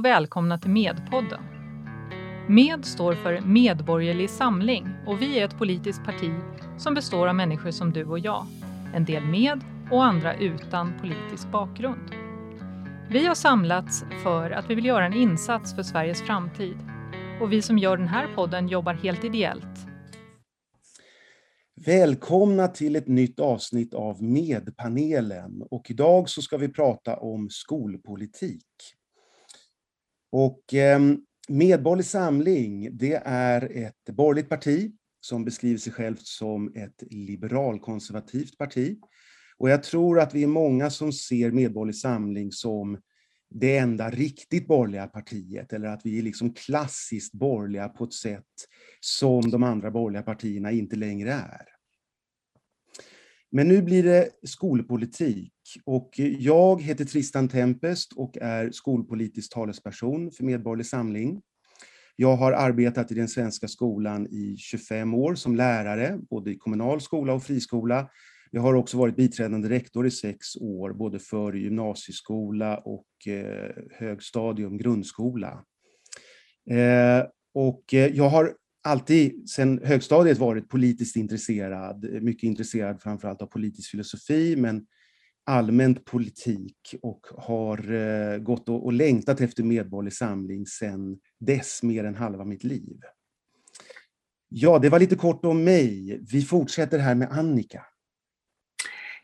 Och välkomna till Medpodden. Med står för Medborgerlig Samling och vi är ett politiskt parti som består av människor som du och jag. En del med och andra utan politisk bakgrund. Vi har samlats för att vi vill göra en insats för Sveriges framtid. Och vi som gör den här podden jobbar helt ideellt. Välkomna till ett nytt avsnitt av Medpanelen. Och idag så ska vi prata om skolpolitik. Och eh, Medborgerlig Samling, det är ett borgerligt parti som beskriver sig självt som ett liberalkonservativt parti. Och jag tror att vi är många som ser Medborgerlig Samling som det enda riktigt borgerliga partiet, eller att vi är liksom klassiskt borgerliga på ett sätt som de andra borgerliga partierna inte längre är. Men nu blir det skolpolitik och jag heter Tristan Tempest och är skolpolitisk talesperson för Medborgerlig Samling. Jag har arbetat i den svenska skolan i 25 år som lärare, både i kommunal skola och friskola. Jag har också varit biträdande rektor i sex år, både för gymnasieskola och eh, högstadium, grundskola. Eh, och eh, jag har alltid sedan högstadiet varit politiskt intresserad, mycket intresserad framförallt av politisk filosofi, men allmänt politik och har eh, gått och längtat efter Medborgerlig Samling sedan dess, mer än halva mitt liv. Ja, det var lite kort om mig. Vi fortsätter här med Annika.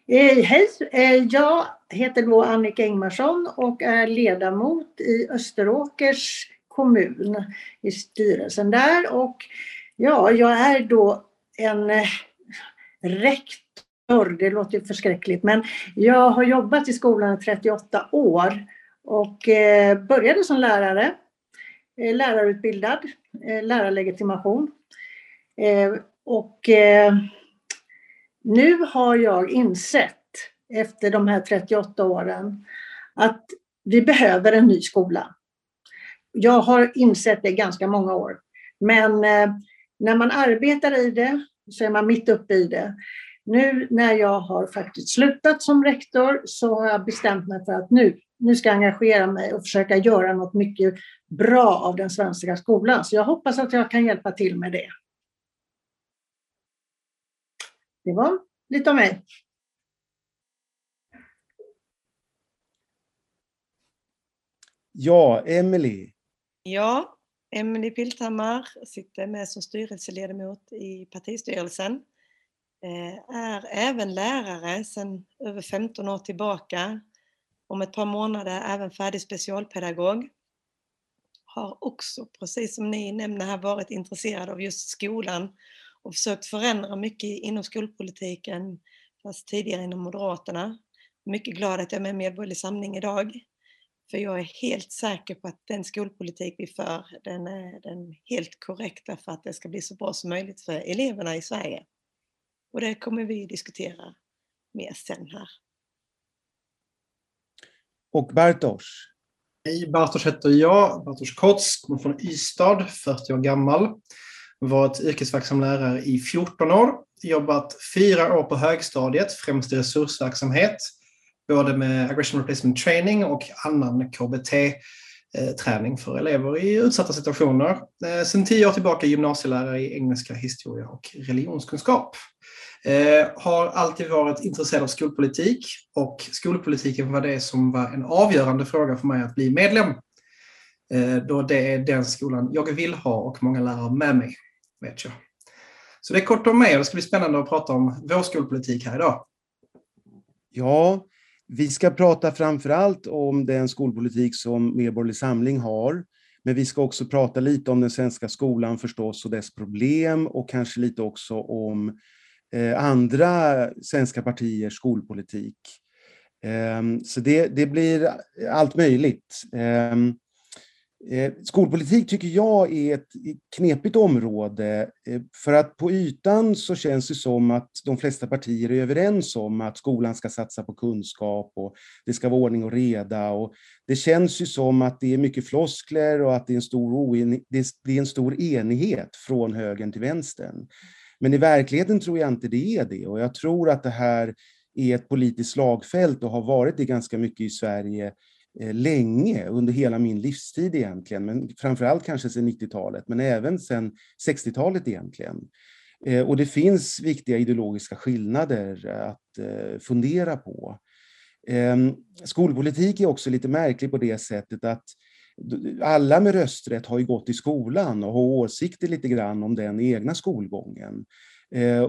Eh, hej, eh, jag heter då Annika Ingmarsson och är ledamot i Österåkers kommun i styrelsen där och ja, jag är då en eh, rektor, det låter förskräckligt, men jag har jobbat i skolan i 38 år och eh, började som lärare, eh, lärarutbildad, eh, lärarlegitimation. Eh, och eh, nu har jag insett efter de här 38 åren att vi behöver en ny skola. Jag har insett det ganska många år. Men eh, när man arbetar i det så är man mitt uppe i det. Nu när jag har faktiskt slutat som rektor så har jag bestämt mig för att nu, nu ska jag engagera mig och försöka göra något mycket bra av den svenska skolan. Så jag hoppas att jag kan hjälpa till med det. Det var lite om mig. Ja, Emelie. Ja, Emelie Pilthammar sitter med som styrelseledamot i partistyrelsen. Eh, är även lärare sedan över 15 år tillbaka. Om ett par månader även färdig specialpedagog. Har också, precis som ni nämner här, varit intresserad av just skolan och försökt förändra mycket inom skolpolitiken, fast tidigare inom Moderaterna. Mycket glad att jag är med i Medborgerlig Samling idag. För jag är helt säker på att den skolpolitik vi för, den är den helt korrekta för att det ska bli så bra som möjligt för eleverna i Sverige. Och det kommer vi diskutera mer sen här. Och Bartosz? Hej, Bartosz heter jag. Bartosz Kots, kommer från Ystad, 40 år gammal. Varit yrkesverksam lärare i 14 år. Jobbat fyra år på högstadiet, främst i resursverksamhet både med aggression replacement training och annan KBT-träning för elever i utsatta situationer. Eh, Sedan tio år tillbaka gymnasielärare i engelska, historia och religionskunskap. Eh, har alltid varit intresserad av skolpolitik och skolpolitiken var det som var en avgörande fråga för mig att bli medlem. Eh, då det är den skolan jag vill ha och många lärare med mig, vet jag. Så det är kort om mig och det ska bli spännande att prata om vår skolpolitik här idag. Ja, vi ska prata framför allt om den skolpolitik som Medborgerlig Samling har, men vi ska också prata lite om den svenska skolan förstås och dess problem och kanske lite också om eh, andra svenska partiers skolpolitik. Eh, så det, det, blir allt möjligt. Ehm, Eh, skolpolitik tycker jag är ett knepigt område, eh, för att på ytan så känns det som att de flesta partier är överens om att skolan ska satsa på kunskap och det ska vara ordning och reda. Och det känns ju som att det är mycket floskler och att det är en stor, det är en stor enighet från högern till vänstern. Men i verkligheten tror jag inte det är det och jag tror att det här är ett politiskt slagfält och har varit det ganska mycket i Sverige Eh, länge, under hela min livstid egentligen, men framförallt kanske sedan 90-talet, men även sedan 60-talet egentligen. Eh, och det finns viktiga ideologiska skillnader att eh, fundera på. Ehm, skolpolitik är också lite märklig på det sättet att alla med rösträtt har ju gått i skolan och har åsikter lite grann om den egna skolgången.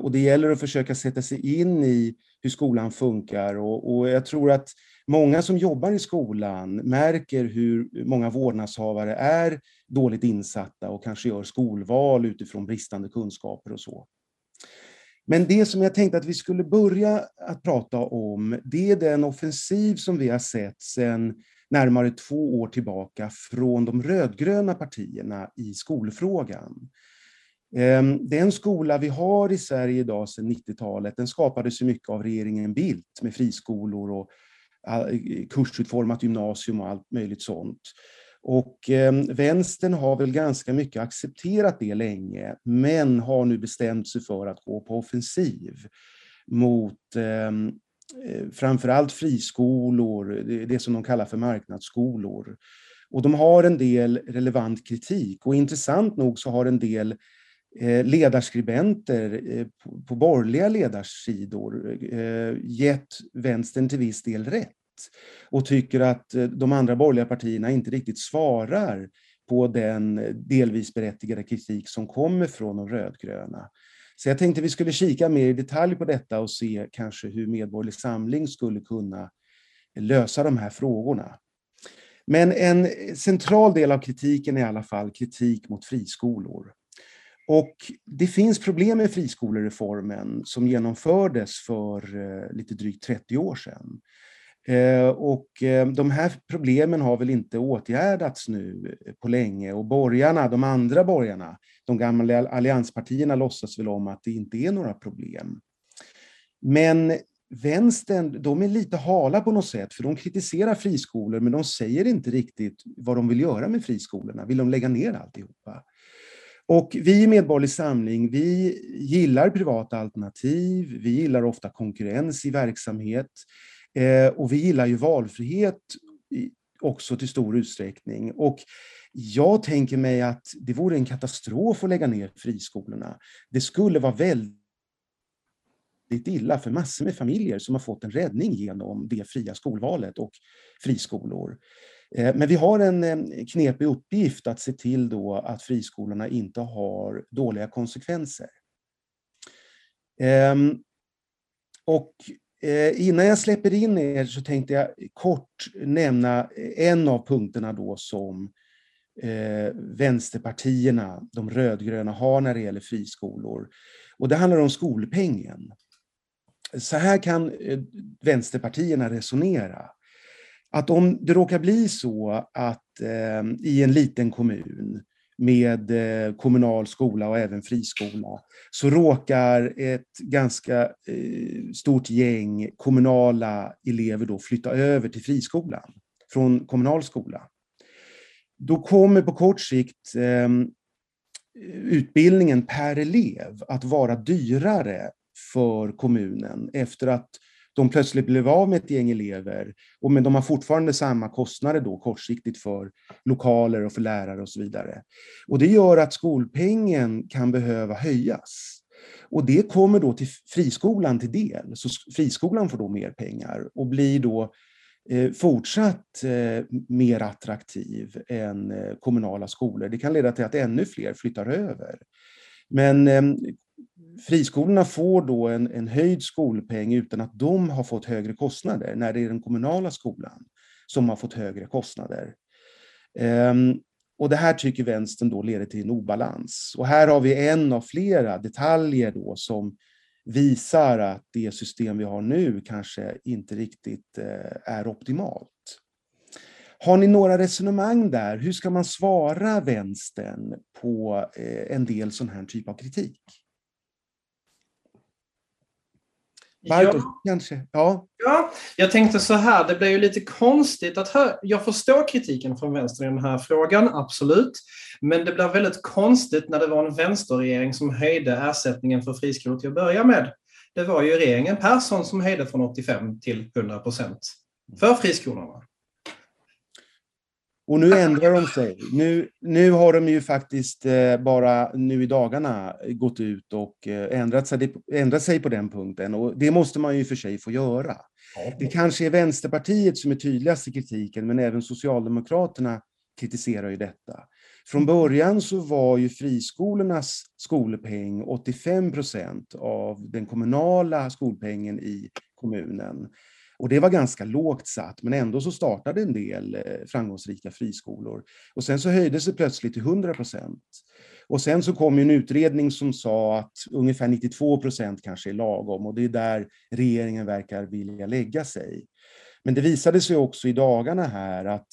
Och det gäller att försöka sätta sig in i hur skolan funkar och, och jag tror att många som jobbar i skolan märker hur många vårdnadshavare är dåligt insatta och kanske gör skolval utifrån bristande kunskaper och så. Men det som jag tänkte att vi skulle börja att prata om, det är den offensiv som vi har sett sedan närmare två år tillbaka från de rödgröna partierna i skolfrågan. Ehm, den skola vi har i Sverige idag sedan 90-talet, den skapades ju mycket av regeringen Bildt med friskolor och kursutformat gymnasium och allt möjligt sånt. Och eh, vänstern har väl ganska mycket accepterat det länge, men har nu bestämt sig för att gå på offensiv mot ehm, eh, framförallt friskolor, det, som de kallar för marknadsskolor. Och de har en del relevant kritik och intressant nog så har en del eh, ledarskribenter eh, på, borgerliga ledarsidor eh, gett vänstern till viss del rätt och tycker att eh, de andra borgerliga partierna inte riktigt svarar på den eh, delvis berättigade kritik som kommer från de rödgröna. Så jag tänkte vi skulle kika mer i detalj på detta och se kanske hur Medborgerlig Samling skulle kunna lösa de här frågorna. Men en eh, central del av kritiken är i alla fall kritik mot friskolor. Och det finns problem med friskolereformen som genomfördes för lite drygt 30 år sedan. Eh, och eh, de här problemen har väl inte åtgärdats nu eh, på länge och borgarna, de andra borgarna, de gamla allianspartierna låtsas väl om att det inte är några problem. Men vänstern, de är lite hala på något sätt, för de kritiserar friskolor, men de säger inte riktigt vad de vill göra med friskolorna. Vill de lägga ner alltihopa? Och vi i Medborgerlig Samling, vi gillar privata alternativ, vi gillar ofta konkurrens i verksamhet. Eh, och vi gillar ju valfrihet också till stor utsträckning. Och jag tänker mig att det vore en katastrof att lägga ner friskolorna. Det skulle vara väldigt illa för massor med familjer som har fått en räddning genom det fria skolvalet och friskolor. Eh, men vi har en eh, knepig uppgift att se till då att friskolorna inte har dåliga konsekvenser. Ehm, och Eh, innan jag släpper in er så tänkte jag kort nämna eh, en av punkterna då som eh, vänsterpartierna, de rödgröna, har när det gäller friskolor. Och det handlar om skolpengen. Så här kan eh, vänsterpartierna resonera. Att om det råkar bli så att eh, i en liten kommun med eh, kommunal skola och även friskola, så råkar ett ganska eh, stort gäng kommunala elever då flytta över till friskolan från kommunal skola. Då kommer på kort sikt ehm, utbildningen per elev att vara dyrare för kommunen efter att de plötsligt blev av med ett gäng elever, och men de har fortfarande samma kostnader då kortsiktigt för lokaler och för lärare och så vidare. Och det gör att skolpengen kan behöva höjas. Och det kommer då till friskolan till del, så friskolan får då mer pengar och blir då eh, fortsatt eh, mer attraktiv än eh, kommunala skolor. Det kan leda till att ännu fler flyttar över. Men ehm, Mm. friskolorna får då en, en höjd skolpeng utan att de har fått högre kostnader, när det är den kommunala skolan som har fått högre kostnader. Um, och det här tycker vänstern då leder till en obalans. Och här har vi en av flera detaljer då som visar att det system vi har nu kanske inte riktigt eh, är optimalt. Har ni några resonemang där? Hur ska man svara vänstern på eh, en del sån här typ av kritik? Bartos, ja. kanske? Ja. ja, jag tänkte så här, det blir ju lite konstigt att höra. Jag förstår kritiken från vänster i den här frågan, absolut. Men det blir väldigt konstigt när det var en vänsterregering som höjde ersättningen för friskolor till att börja med. Det var ju regeringen Persson som höjde från 85 till 100 procent för friskolorna. Och nu ändrar de sig. Nu, nu har de ju faktiskt eh, bara nu i dagarna gått ut och eh, ändrat sig, ändrat sig på den punkten. Och det måste man ju för sig få göra. Det kanske är Vänsterpartiet som är tydligast i kritiken, men även Socialdemokraterna kritiserar ju detta. Från början så var ju friskolornas skolpeng 85 procent av den kommunala skolpengen i kommunen. Och det var ganska lågt satt, men ändå så startade en del eh, framgångsrika friskolor. Och sen så höjdes det plötsligt till 100 procent. Och sen så kom en utredning som sa att ungefär 92 procent kanske är lagom och det är där regeringen verkar vilja lägga sig. Men det visade sig också i dagarna här att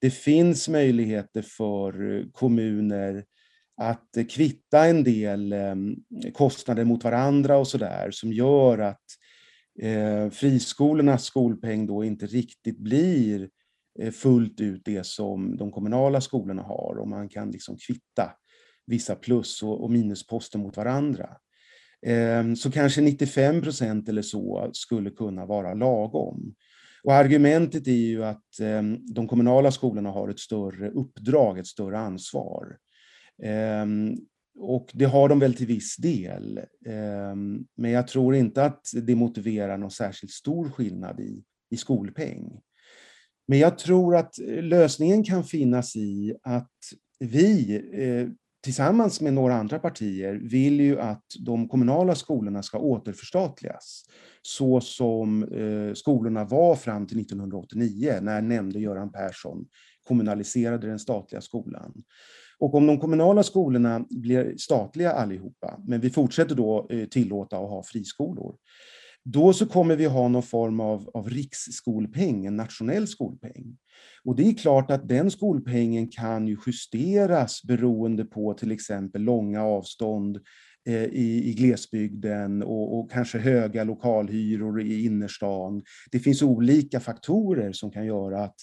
det finns möjligheter för eh, kommuner att eh, kvitta en del kostnader mot varandra och sådär som gör att eh, friskolornas skolpeng då inte riktigt blir eh, fullt ut det som de kommunala skolorna har och man kan liksom kvitta vissa plus och, minusposter mot varandra. Eh, så kanske 95 procent eller så skulle kunna vara lagom. Och argumentet är ju att eh, de kommunala skolorna har ett större uppdrag, ett större ansvar. Eh, och det har de väl till viss del. Ehm, men jag tror inte att det motiverar någon särskilt stor skillnad i, i skolpeng. Men jag tror att eh, lösningen kan finnas i att vi eh, tillsammans med några andra partier vill ju att de kommunala skolorna ska återförstatligas så som eh, skolorna var fram till 1989 när nämnde Göran Persson kommunaliserade den statliga skolan. Och om de kommunala skolorna blir statliga allihopa, men vi fortsätter då eh, tillåta att ha friskolor, då så kommer vi ha någon form av, av riksskolpeng, en nationell skolpeng. Och det är klart att den skolpengen kan ju justeras beroende på till exempel långa avstånd eh, i, i glesbygden och, och, kanske höga lokalhyror i innerstan. Det finns olika faktorer som kan göra att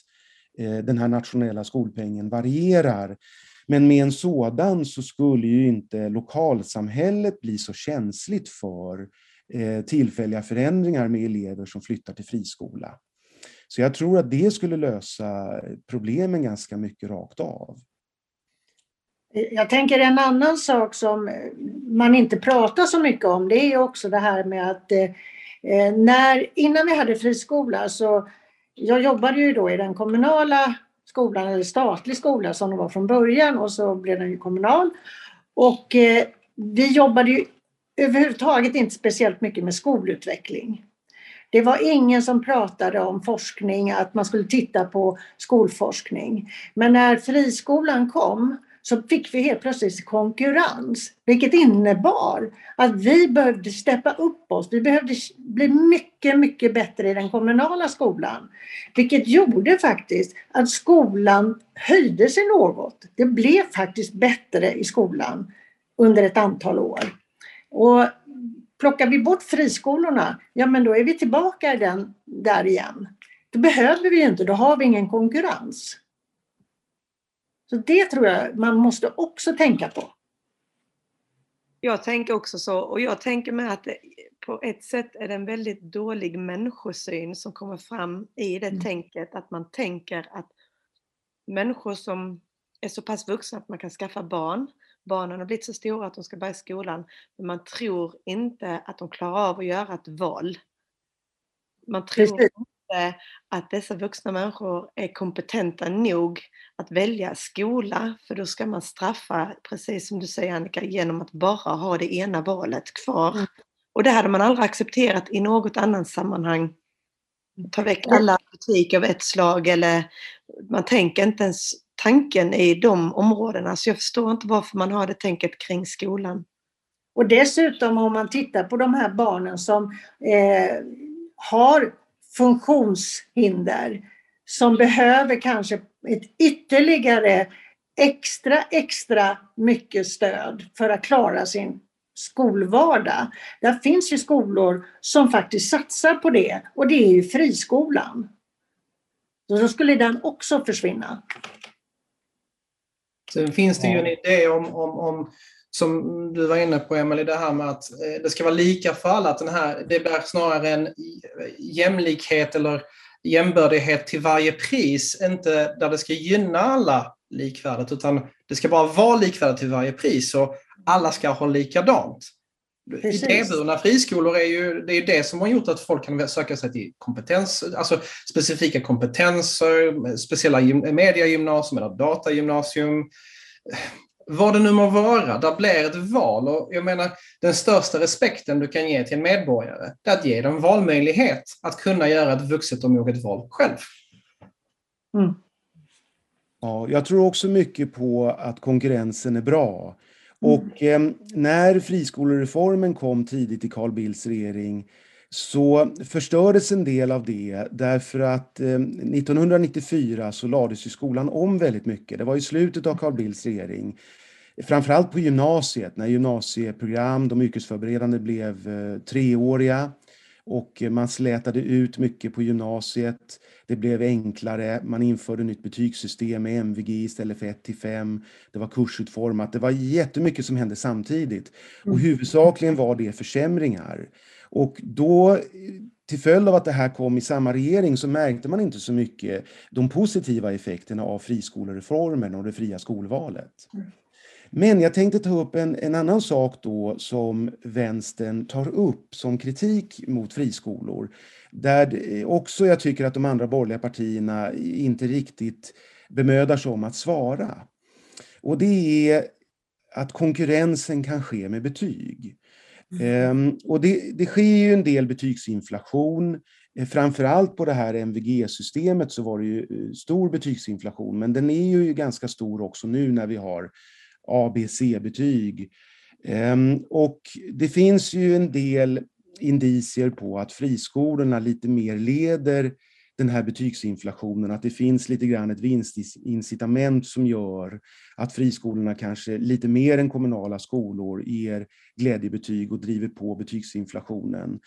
eh, den här nationella skolpengen varierar. Men med en sådan så skulle ju inte lokalsamhället bli så känsligt för eh, tillfälliga förändringar med elever som flyttar till friskola. Så jag tror att det skulle lösa problemen ganska mycket rakt av. Jag tänker en annan sak som man inte pratar så mycket om, det är också det här med att eh, när, innan vi hade friskola så, jag jobbade ju då i den kommunala skolan, eller statlig skola som den var från början och så blev den ju kommunal. Och eh, vi jobbade ju överhuvudtaget inte speciellt mycket med skolutveckling. Det var ingen som pratade om forskning, att man skulle titta på skolforskning. Men när friskolan kom så fick vi helt plötsligt konkurrens, vilket innebar att vi behövde steppa upp oss. Vi behövde bli mycket, mycket bättre i den kommunala skolan. Vilket gjorde faktiskt att skolan höjde sig något. Det blev faktiskt bättre i skolan under ett antal år. Och Plockar vi bort friskolorna, ja men då är vi tillbaka i den, där igen. Då behöver vi inte, då har vi ingen konkurrens. Så det tror jag man måste också tänka på. Jag tänker också så och jag tänker med att det, på ett sätt är det en väldigt dålig människosyn som kommer fram i det mm. tänket att man tänker att människor som är så pass vuxna att man kan skaffa barn barnen har blivit så stora att de ska börja skolan, men man tror inte att de klarar av att göra ett val. Man tror Precis. Inte att dessa vuxna människor är kompetenta nog att välja skola, för då ska man straffa, precis som du säger Annika, genom att bara ha det ena valet kvar. Mm. Och det hade man aldrig accepterat i något annat sammanhang. Ta väck alla betyg av ett slag eller man tänker inte ens tanken i de områdena. Så jag förstår inte varför man har det tänket kring skolan. Och dessutom om man tittar på de här barnen som eh, har funktionshinder som behöver kanske ett ytterligare extra, extra mycket stöd för att klara sin skolvardag. Där finns ju skolor som faktiskt satsar på det och det är ju friskolan. Så då skulle den också försvinna. Sen finns det ju en idé om, om, om som du var inne på Emelie, det här med att eh, det ska vara lika för alla. Att den här, det blir snarare en jämlikhet eller jämbördighet till varje pris, inte där det ska gynna alla likvärdigt, utan det ska bara vara likvärdigt till varje pris och alla ska ha likadant. Idéburna friskolor är ju det, är det som har gjort att folk kan söka sig till kompetens, alltså specifika kompetenser, speciella mediegymnasium eller datagymnasium. Vad det nu må vara, där blir ett val. Och jag menar, den största respekten du kan ge till en medborgare, det är att ge dem valmöjlighet att kunna göra ett vuxet och moget val själv. Mm. Ja, jag tror också mycket på att konkurrensen är bra. Och eh, när friskolereformen kom tidigt i Carl Bildts regering så förstördes en del av det därför att eh, 1994 så lades ju skolan om väldigt mycket. Det var i slutet av Carl Bildts regering. Framförallt på gymnasiet, när gymnasieprogram, de yrkesförberedande blev eh, treåriga och man slätade ut mycket på gymnasiet. Det blev enklare, man införde nytt betygssystem med MVG istället för 1 till 5. Det var kursutformat, det var jättemycket som hände samtidigt. Och mm. huvudsakligen var det försämringar. Och då, till följd av att det här kom i samma regering, så märkte man inte så mycket de positiva effekterna av friskolereformen och det fria skolvalet. Mm. Men jag tänkte ta upp en, en annan sak då som vänstern tar upp som kritik mot friskolor. Där också jag tycker att de andra borgerliga partierna inte riktigt bemödar sig om att svara. Och det är att konkurrensen kan ske med betyg. Mm. Ehm, och det, det sker ju en del betygsinflation. Eh, framförallt på det här MVG-systemet så var det ju eh, stor betygsinflation, men den är ju ganska stor också nu när vi har A, B, C-betyg. Ehm, och det finns ju en del indicier på att friskolorna lite mer leder den här betygsinflationen, att det finns lite grann ett vinstincitament som gör att friskolorna kanske lite mer än kommunala skolor ger glädjebetyg och driver på betygsinflationen.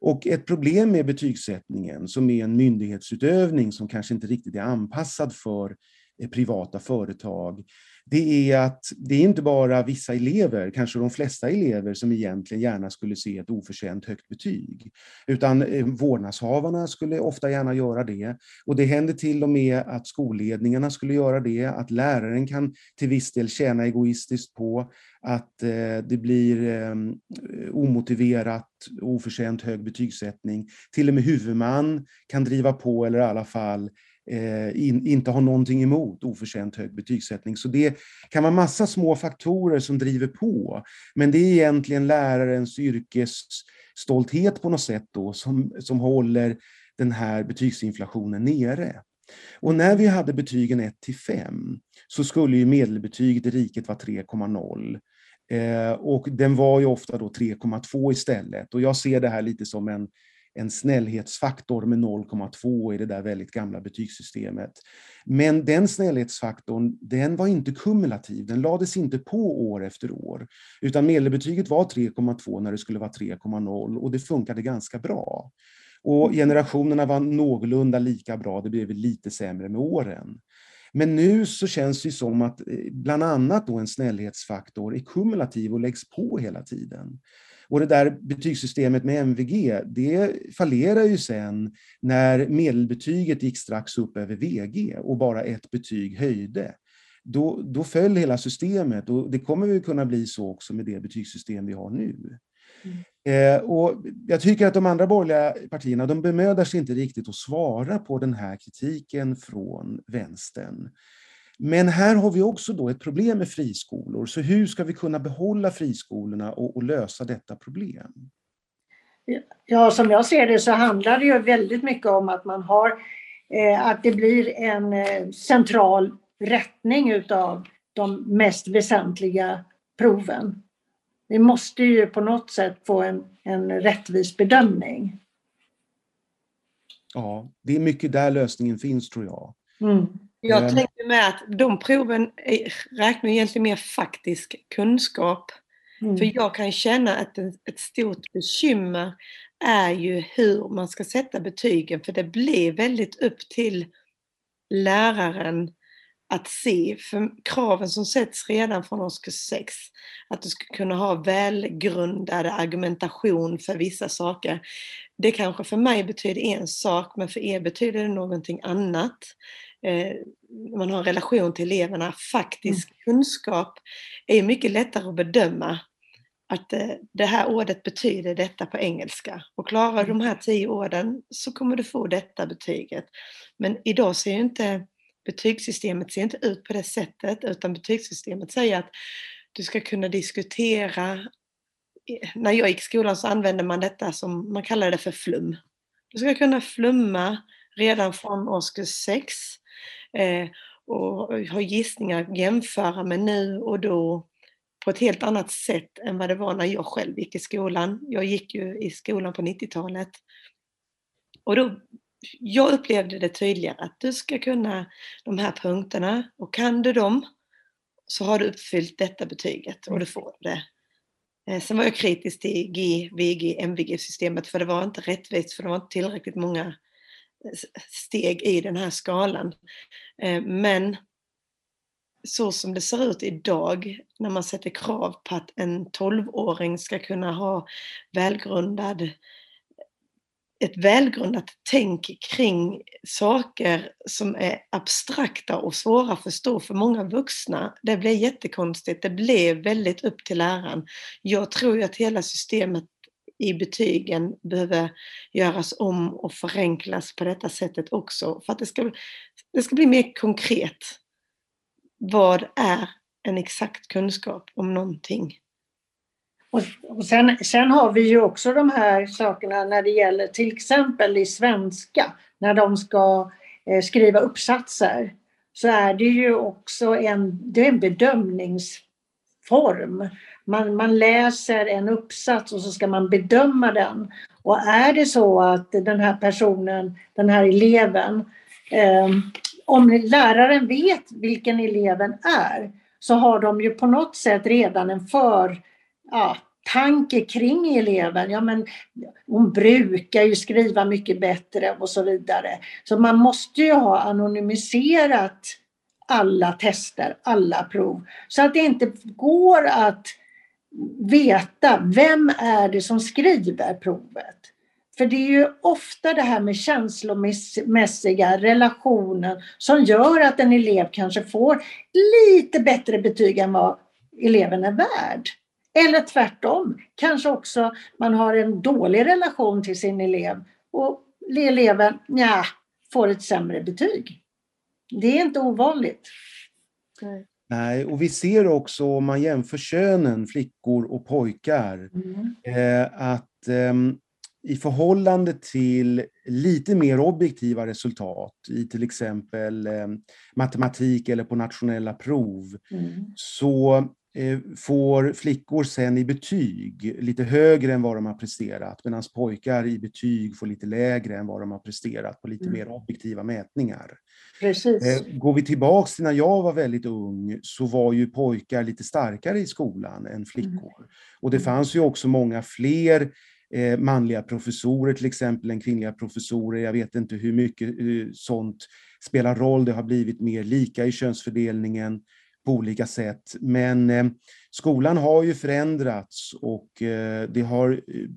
Och ett problem med betygssättningen, som är en myndighetsutövning som kanske inte riktigt är anpassad för eh, privata företag, det är att det är inte bara vissa elever, kanske de flesta elever, som egentligen gärna skulle se ett oförtjänt högt betyg. Utan eh, vårdnadshavarna skulle ofta gärna göra det. Och det händer till och med att skolledningarna skulle göra det, att läraren kan till viss del tjäna egoistiskt på att eh, det blir ehm, omotiverat, oförtjänt hög betygssättning. Till och med huvudman kan driva på eller i alla fall Eh, in, inte har någonting emot oförtjänt hög betygssättning. Så det kan vara massa små faktorer som driver på. Men det är egentligen lärarens yrkesstolthet på något sätt då som, som håller den här betygsinflationen nere. Och när vi hade betygen 1 till 5 så skulle ju medelbetyget i riket vara 3,0. Eh, och den var ju ofta då 3,2 istället. Och jag ser det här lite som en en snällhetsfaktor med 0,2 i det där väldigt gamla betygssystemet. Men den snällhetsfaktorn, den var inte kumulativ, den lades inte på år efter år, utan medelbetyget var 3,2 när det skulle vara 3,0 och det funkade ganska bra. Och mm. generationerna var någorlunda lika bra, det blev lite sämre med åren. Men nu så känns det som att eh, bland annat då en snällhetsfaktor är kumulativ och läggs på hela tiden. Och det där betygssystemet med MVG, det fallerar ju sen när medelbetyget gick strax upp över VG och bara ett betyg höjde. Då, då föll hela systemet och det kommer ju kunna bli så också med det betygssystem vi har nu. Mm. Eh, och jag tycker att de andra borgerliga partierna de bemödar sig inte riktigt att svara på den här kritiken från vänstern. Men här har vi också då ett problem med friskolor, så hur ska vi kunna behålla friskolorna och, och lösa detta problem? Ja, som jag ser det så handlar det ju väldigt mycket om att man har eh, att det blir en eh, central rättning utav de mest väsentliga proven. Vi måste ju på något sätt få en, en rättvis bedömning. Ja, det är mycket där lösningen finns tror jag. Mm. Jag mm. tänker med att de proven räknar egentligen mer faktisk kunskap. Mm. För jag kan känna att ett stort bekymmer är ju hur man ska sätta betygen för det blir väldigt upp till läraren att se, för kraven som sätts redan från årskurs 6, att du ska kunna ha välgrundad argumentation för vissa saker. Det kanske för mig betyder en sak, men för er betyder det någonting annat. Eh, man har en relation till eleverna. Faktisk mm. kunskap är mycket lättare att bedöma att eh, det här ordet betyder detta på engelska. Och klarar du de här tio orden så kommer du få detta betyget. Men idag ser ju inte betygssystemet ser inte ut på det sättet utan betygssystemet säger att du ska kunna diskutera. När jag gick i skolan så använde man detta som man kallar det för flum. Du ska kunna flumma redan från årskurs 6 eh, och ha gissningar, jämföra med nu och då på ett helt annat sätt än vad det var när jag själv gick i skolan. Jag gick ju i skolan på 90-talet. Och då, jag upplevde det tydligare att du ska kunna de här punkterna och kan du dem så har du uppfyllt detta betyget och du får det. Eh, sen var jag kritisk till G, VG, MVG-systemet för det var inte rättvist för det var inte tillräckligt många eh, steg i den här skalan. Eh, men så som det ser ut idag när man sätter krav på att en 12-åring ska kunna ha välgrundad ett välgrundat tänk kring saker som är abstrakta och svåra att förstå för många vuxna. Det blev jättekonstigt. Det blev väldigt upp till läraren. Jag tror ju att hela systemet i betygen behöver göras om och förenklas på detta sättet också för att det ska, det ska bli mer konkret vad är en exakt kunskap om någonting? Och, och sen, sen, har vi ju också de här sakerna när det gäller till exempel i svenska, när de ska eh, skriva uppsatser, så är det ju också en, det är en bedömningsform. Man, man läser en uppsats och så ska man bedöma den. Och är det så att den här personen, den här eleven, eh, om läraren vet vilken eleven är så har de ju på något sätt redan en för, ja, tanke kring eleven. Ja, men hon brukar ju skriva mycket bättre och så vidare. Så man måste ju ha anonymiserat alla tester, alla prov. Så att det inte går att veta vem är det som skriver provet. För det är ju ofta det här med känslomässiga relationen som gör att en elev kanske får lite bättre betyg än vad eleven är värd. Eller tvärtom, kanske också man har en dålig relation till sin elev och eleven ja, får ett sämre betyg. Det är inte ovanligt. Nej, och vi ser också om man jämför könen, flickor och pojkar, mm. eh, att eh, i förhållande till lite mer objektiva resultat i till exempel eh, matematik eller på nationella prov, mm. så får flickor sen i betyg lite högre än vad de har presterat, medan pojkar i betyg får lite lägre än vad de har presterat på lite mm. mer objektiva mätningar. Precis. Eh, går vi tillbaks till när jag var väldigt ung så var ju pojkar lite starkare i skolan än flickor. Mm. Och det fanns ju också många fler eh, manliga professorer till exempel än kvinnliga professorer. Jag vet inte hur mycket eh, sånt spelar roll. Det har blivit mer lika i könsfördelningen på olika sätt. Men eh, skolan har ju förändrats och eh, det har eh,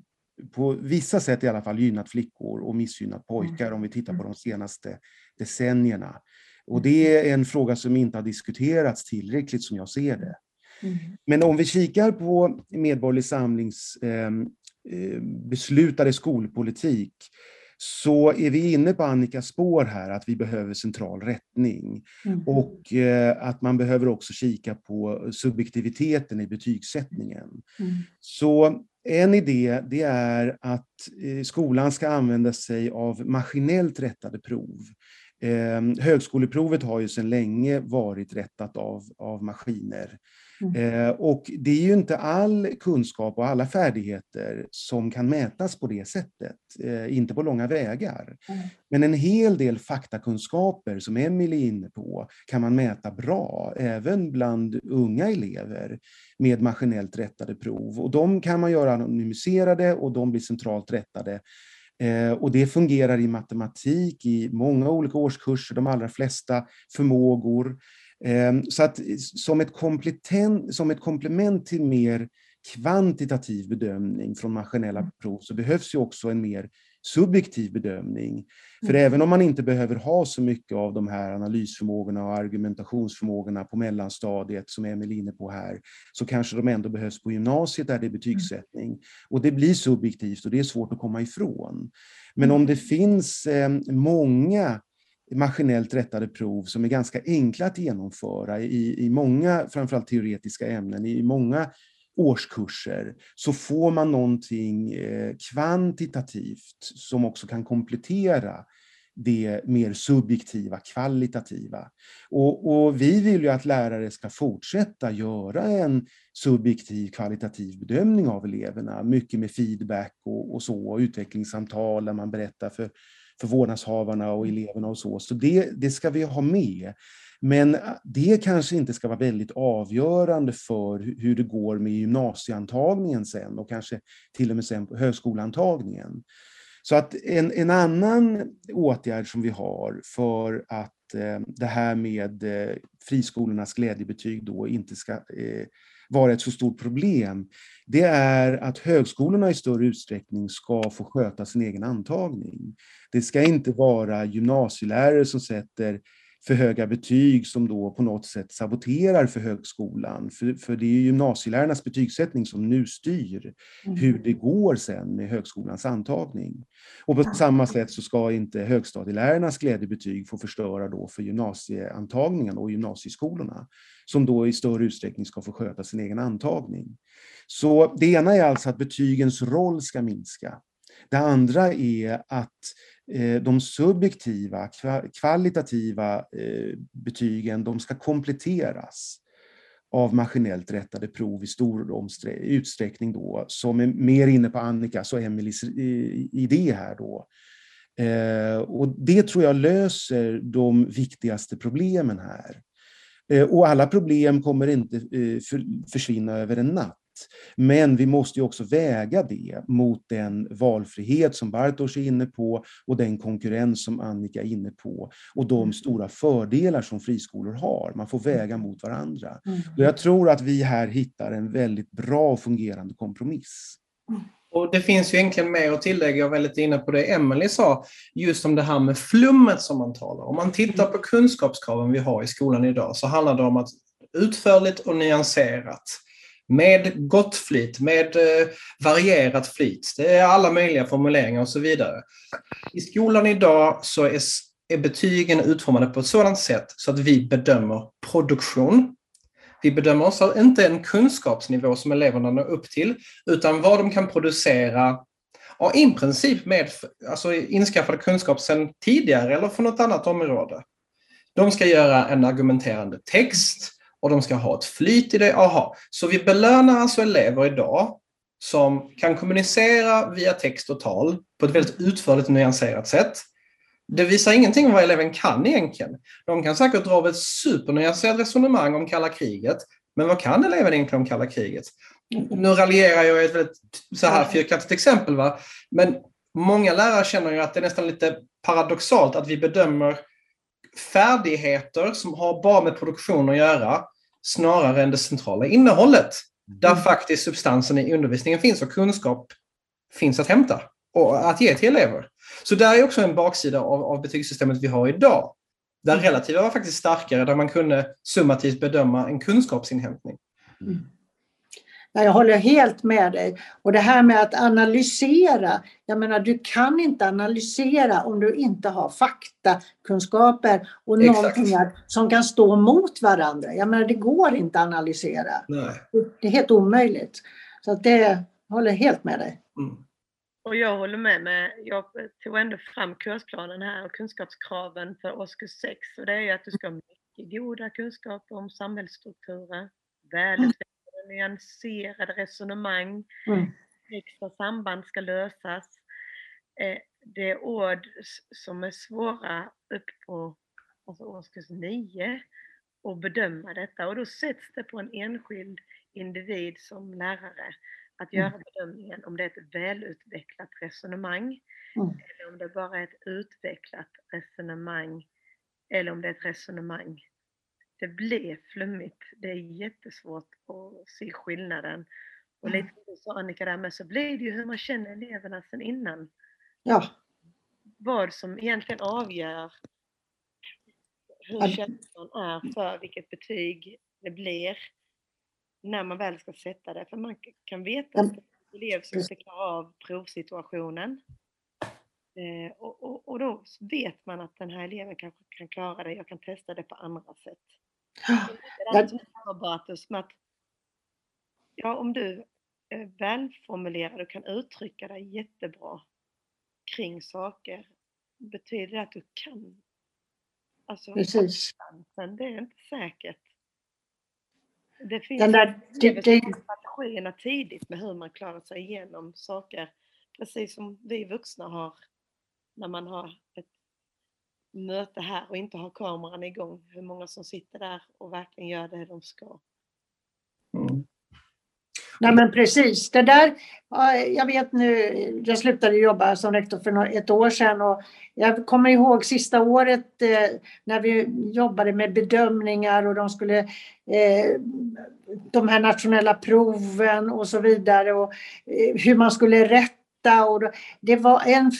på vissa sätt i alla fall gynnat flickor och missgynnat pojkar om vi tittar på de senaste decennierna. Och det är en fråga som inte har diskuterats tillräckligt som jag ser det. Mm. Men om vi kikar på Medborgerlig Samlings Eh, beslutade skolpolitik så är vi inne på Annikas spår här, att vi behöver central rättning. Mm. Och eh, att man behöver också kika på subjektiviteten i betygssättningen. Mm. Så en idé det är att eh, skolan ska använda sig av maskinellt rättade prov. Högskoleprovet har ju sedan länge varit rättat av, av maskiner. Mm. Eh, och det är ju inte all kunskap och alla färdigheter som kan mätas på det sättet, eh, inte på långa vägar. Mm. Men en hel del faktakunskaper som Emelie är inne på kan man mäta bra, även bland unga elever med maskinellt rättade prov. Och de kan man göra anonymiserade och de blir centralt rättade. Eh, och det fungerar i matematik i många olika årskurser, de allra flesta förmågor. Ehm, så att som ett, som ett komplement till mer kvantitativ bedömning från maskinella mm. prov så behövs ju också en mer subjektiv bedömning. För mm. även om man inte behöver ha så mycket av de här analysförmågorna och argumentationsförmågorna på mellanstadiet som Emil är inne på här, så kanske de ändå behövs på gymnasiet där det är mm. betygssättning. Och det blir subjektivt och det är svårt att komma ifrån. Men om det finns eh, många maskinellt rättade prov som är ganska enkla att genomföra i, i många, framförallt teoretiska ämnen, i många årskurser så får man någonting eh, kvantitativt som också kan komplettera det mer subjektiva, kvalitativa. Och, och, vi vill ju att lärare ska fortsätta göra en subjektiv, kvalitativ bedömning av eleverna, mycket med feedback och, och så, och utvecklingssamtal där man berättar för, för vårdnadshavarna och eleverna och så. Så det, det ska vi ha med. Men det kanske inte ska vara väldigt avgörande för hur det går med gymnasieantagningen sen och kanske till och med sen på högskoleantagningen. Så att en, en annan åtgärd som vi har för att eh, det här med eh, friskolornas glädjebetyg då inte ska eh, vara ett så stort problem, det är att högskolorna i större utsträckning ska få sköta sin egen antagning. Det ska inte vara gymnasielärare som sätter för höga betyg som då på något sätt saboterar för högskolan. För, för det är gymnasielärarnas betygssättning som nu styr mm. hur det går sen med högskolans antagning. Och på samma sätt så ska inte högstadielärarnas glädjebetyg få förstöra då för gymnasieantagningen och gymnasieskolorna som då i större utsträckning ska få sköta sin egen antagning. Så det ena är alltså att betygens roll ska minska. Det andra är att Eh, de subjektiva, kvalitativa eh, betygen, de ska kompletteras av maskinellt rättade prov i stor utsträckning då, som är mer inne på Annikas och Emelies idé här då. Eh, och det tror jag löser de viktigaste problemen här. Och alla problem kommer inte försvinna över en natt. Men vi måste ju också väga det mot den valfrihet som Bartosz är inne på och den konkurrens som Annika är inne på och de mm. stora fördelar som friskolor har. Man får väga mot varandra. Mm. Och jag tror att vi här hittar en väldigt bra fungerande kompromiss. Mm. Och Det finns ju egentligen mer att tillägga, jag var lite inne på det Emelie sa, just om det här med flummet som man talar om. man tittar på kunskapskraven vi har i skolan idag så handlar det om att utförligt och nyanserat med gott flyt, med eh, varierat flyt. Det är alla möjliga formuleringar och så vidare. I skolan idag så är, är betygen utformade på ett sådant sätt så att vi bedömer produktion. Vi bedömer oss inte en kunskapsnivå som eleverna når upp till, utan vad de kan producera ja, i princip med alltså, inskaffad kunskap sedan tidigare eller från något annat område. De ska göra en argumenterande text, och de ska ha ett flyt i det. Aha. Så vi belönar alltså elever idag som kan kommunicera via text och tal på ett väldigt utförligt och nyanserat sätt. Det visar ingenting om vad eleven kan egentligen. De kan säkert dra av ett supernyanserat resonemang om kalla kriget, men vad kan eleven egentligen om kalla kriget? Nu raljerar jag i ett väldigt så här fyrkantigt exempel, va? men många lärare känner ju att det är nästan lite paradoxalt att vi bedömer färdigheter som har bara med produktion att göra snarare än det centrala innehållet. Där mm. faktiskt substansen i undervisningen finns och kunskap finns att hämta och att ge till elever. Så där är också en baksida av, av betygssystemet vi har idag. Där mm. relativa var faktiskt starkare, där man kunde summativt bedöma en kunskapsinhämtning. Mm. Jag håller helt med dig. Och det här med att analysera. Jag menar, du kan inte analysera om du inte har faktakunskaper och Exakt. någonting som kan stå mot varandra. Jag menar, det går inte att analysera. Nej. Det är helt omöjligt. Så att det jag håller helt med dig. Mm. Och jag håller med. med jag tog ändå fram kursplanen här och kunskapskraven för årskurs 6. Och det är ju att du ska ha mycket goda kunskaper om samhällsstrukturer, välutvecklade nyanserade resonemang. Mm. Extra samband ska lösas. Eh, det är ord som är svåra upp på alltså årskurs 9 och bedöma detta och då sätts det på en enskild individ som lärare att göra mm. bedömningen om det är ett välutvecklat resonemang mm. eller om det bara är ett utvecklat resonemang eller om det är ett resonemang det blev flummigt. Det är jättesvårt att se skillnaden. Och lite som du sa Annika där med så blir det ju hur man känner eleverna sen innan. Ja, Vad som egentligen avgör hur känslan är för vilket betyg det blir när man väl ska sätta det. För man kan veta att det är en elev som inte klarar av provsituationen. Eh, och, och, och då vet man att den här eleven kanske kan klara det, jag kan testa det på andra sätt. Med att ja, om du är välformulerad och kan uttrycka dig jättebra kring saker, betyder det att du kan? Alltså, precis. det är inte säkert. Det finns Den där, det, det, strategierna tidigt med hur man klarar sig igenom saker, precis som vi vuxna har när man har ett möte här och inte har kameran igång. Hur många som sitter där och verkligen gör det de ska. Mm. nej men precis, det där, ja, jag vet nu, jag slutade jobba som rektor för ett år sedan och jag kommer ihåg sista året eh, när vi jobbade med bedömningar och de skulle eh, de här nationella proven och så vidare och eh, hur man skulle rätta och det var en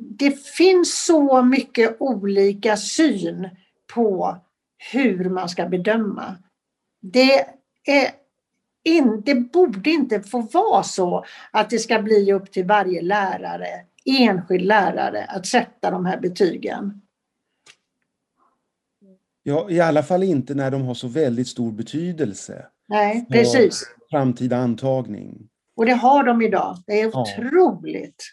det finns så mycket olika syn på hur man ska bedöma. Det, är in, det borde inte få vara så att det ska bli upp till varje lärare, enskild lärare, att sätta de här betygen. Ja, i alla fall inte när de har så väldigt stor betydelse. Nej, precis. Framtida antagning. Och det har de idag. Det är Ja. otroligt.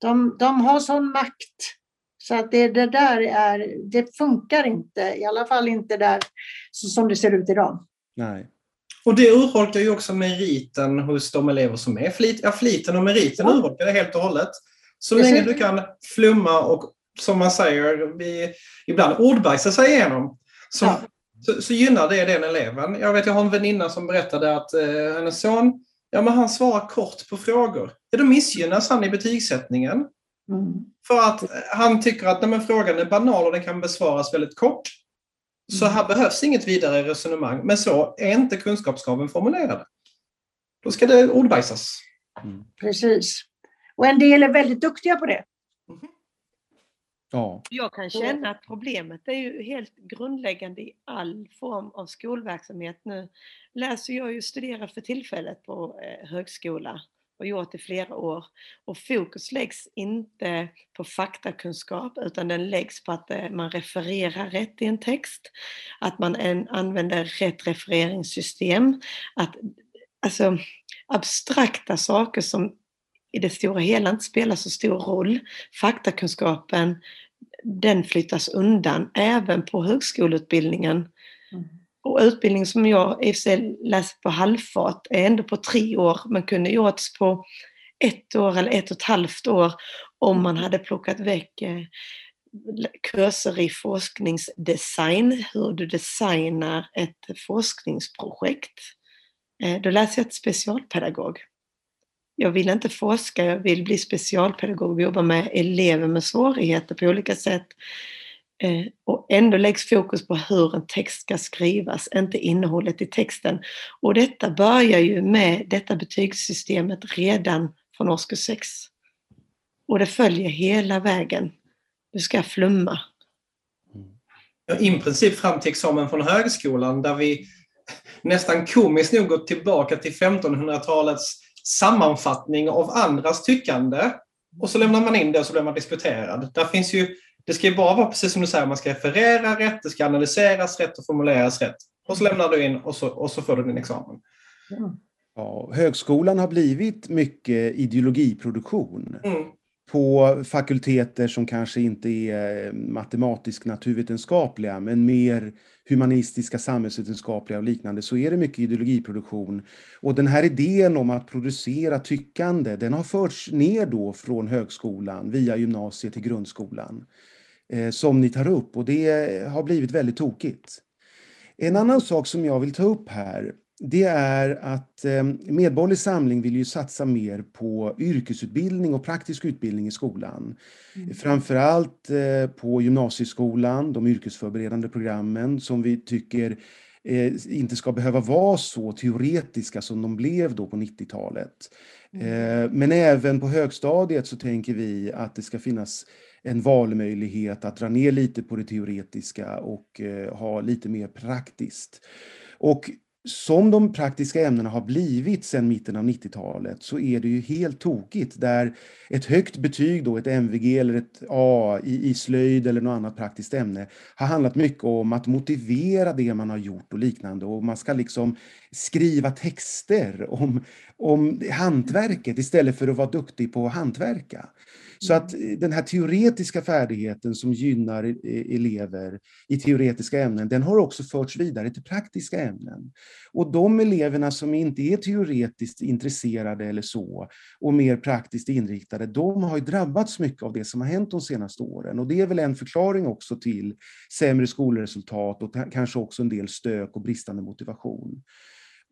De, de har sån makt. Så att det, det där är, det funkar inte, i alla fall inte där så, som det ser ut idag. Nej. Och det urholkar ju också meriten hos de elever som är flit. Ja, fliten och meriten Ja. urholkar det helt och hållet. Så Precis. länge du kan flumma och som man säger, vi, ibland ordbajsa sig igenom, så, Ja. så, så gynnar det den eleven. Jag vet, jag har en väninna som berättade att eh, hennes son, ja men han svarar kort på frågor. Ja, då missgynnas han i betygssättningen. Mm. För att eh, han tycker att nej, frågan är banal och den kan besvaras väldigt kort. Så Mm. här behövs inget vidare resonemang. Men så är inte kunskapskraven formulerade. Då ska det ordbajsas. Mm. Precis. Och en del är väldigt duktiga på det. Ja. Jag kan känna att problemet är ju helt grundläggande i all form av skolverksamhet. Nu läser jag ju studerar för tillfället på eh, högskola och gjort i flera år. Och fokus läggs inte på faktakunskap utan den läggs på att eh, man refererar rätt i en text, att man använder rätt refereringssystem, att alltså abstrakta saker som i det stora hela inte spelar så stor roll. Faktakunskapen, den flyttas undan även på högskoleutbildningen. Mm. Och utbildning som jag i och för sig läst på halvfart är ändå på tre år men kunde gjorts på ett år eller ett och ett halvt år om man hade plockat väck eh, kurser i forskningsdesign, hur du designar ett forskningsprojekt. Eh, Då läser jag till specialpedagog. Jag vill inte forska, jag vill bli specialpedagog och jobba med elever med svårigheter på olika sätt. Eh, och ändå läggs fokus på hur en text ska skrivas, inte innehållet i texten. Och detta börjar ju med detta betygssystemet redan från årskurs 6. Och det följer hela vägen. Du ska flumma. Ja, I princip fram till examen från högskolan där vi nästan komiskt nog gått tillbaka till 1500-talets sammanfattning av andras tyckande. Och så lämnar man in det och så blir man disputerad. Där finns ju, det ska ju bara vara precis som du säger, man ska referera rätt, det ska analyseras rätt och formuleras rätt. Och så lämnar du in och så, och så får du din examen. Ja, högskolan har blivit mycket ideologiproduktion Mm. på fakulteter som kanske inte är matematisk naturvetenskapliga men mer humanistiska, samhällsvetenskapliga och liknande så är det mycket ideologiproduktion. Och den här idén om att producera tyckande den har förts ner då från högskolan via gymnasiet till grundskolan eh, som ni tar upp och det har blivit väldigt tokigt. En annan sak som jag vill ta upp här, det är att eh, Medborgerlig Samling vill ju satsa mer på yrkesutbildning och praktisk utbildning i skolan. Mm. Framförallt eh, på gymnasieskolan, de yrkesförberedande programmen som vi tycker eh, inte ska behöva vara så teoretiska som de blev då på 90-talet. Mm. Men även på högstadiet så tänker vi att det ska finnas en valmöjlighet att dra ner lite på det teoretiska och ha lite mer praktiskt. Och som de praktiska ämnena har blivit sedan mitten av 90-talet så är det ju helt tokigt där ett högt betyg, då, ett MVG eller ett A i, i slöjd eller något annat praktiskt ämne har handlat mycket om att motivera det man har gjort och liknande och man ska liksom skriva texter om, om hantverket istället för att vara duktig på att hantverka. Så att mm. den här teoretiska färdigheten som gynnar elever i teoretiska ämnen, den har också förts vidare till praktiska ämnen. Och de eleverna som inte är teoretiskt intresserade eller så, och mer praktiskt inriktade, de har drabbats mycket av det som har hänt de senaste åren. Och det är väl en förklaring också till sämre skolresultat och kanske också en del stök och bristande motivation.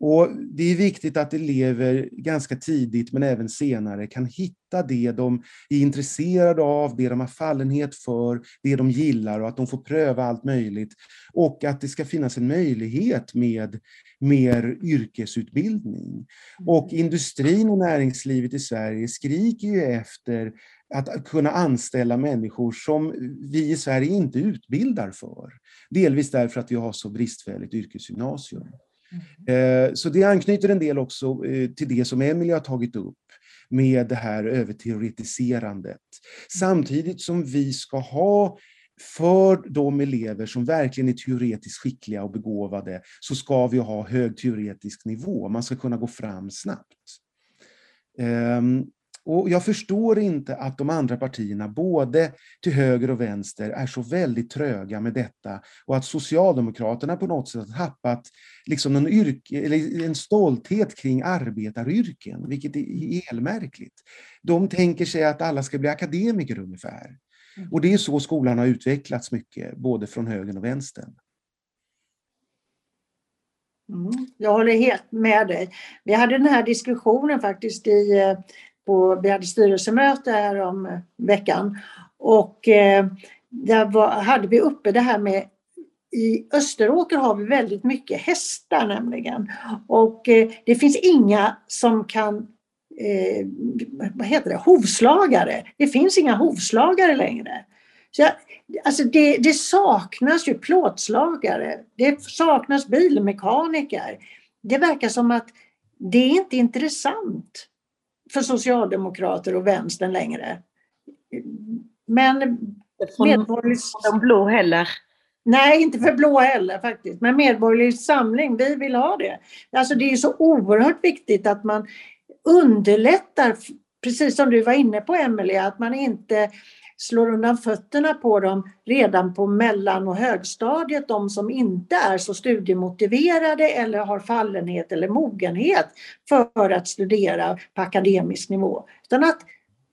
Och det är viktigt att elever ganska tidigt, men även senare, kan hitta det de är intresserade av, det de har fallenhet för, det de gillar och att de får pröva allt möjligt. Och att det ska finnas en möjlighet med mer yrkesutbildning. Och mm. industrin och näringslivet i Sverige skriker ju efter att kunna anställa människor som vi i Sverige inte utbildar för. Delvis därför att vi har så bristfälligt yrkesgymnasium. Mm. Eh, så det anknyter en del också eh, till det som Emelie har tagit upp med det här överteoretiserandet. Mm. Samtidigt som vi ska ha för de elever som verkligen är teoretiskt skickliga och begåvade så ska vi ha hög teoretisk nivå. Man ska kunna gå fram snabbt. Ehm, och jag förstår inte att de andra partierna, både till höger och vänster, är så väldigt tröga med detta och att Socialdemokraterna på något sätt har tappat liksom någon yrke, eller en stolthet kring arbetaryrken, vilket är elmärkligt. De tänker sig att alla ska bli akademiker ungefär. Mm. Och det är så skolan har utvecklats mycket, både från högern och vänstern. Mm, jag håller helt med dig. Vi hade den här diskussionen faktiskt i eh, på, vi hade styrelsemöte här om eh, veckan och eh, där var, hade vi uppe det här med i Österåker har vi väldigt mycket hästar nämligen och eh, det finns inga som kan eh, vad heter det, hovslagare. Det finns inga hovslagare längre. Så jag, alltså det, det, saknas ju plåtslagare, det saknas bilmekaniker. Det verkar som att det är inte intressant för socialdemokrater och vänstern längre. Men medborgerlig... de blå heller? Nej, inte för blå heller faktiskt. Men Medborgerlig Samling, vi vill ha det. Alltså det är så oerhört viktigt att man underlättar, precis som du var inne på Emelie, att man inte slår undan fötterna på dem redan på mellan och högstadiet, de som inte är så studiemotiverade eller har fallenhet eller mogenhet för att studera på akademisk nivå. Utan att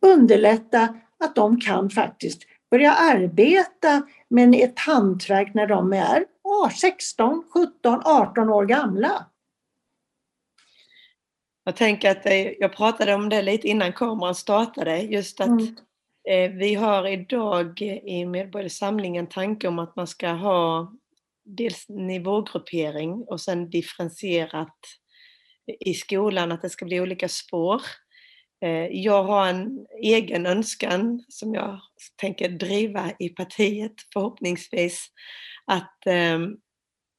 underlätta att de kan faktiskt börja arbeta med ett hantverk när de är 16, 17, 18 år gamla. Jag tänker att jag pratade om det lite innan kameran startade, just att mm. Eh, vi har idag i Medborgerlig Samling en tanke om att man ska ha dels nivågruppering och sen differentierat i skolan, att det ska bli olika spår. Eh, jag har en egen önskan som jag tänker driva i partiet förhoppningsvis. Att eh,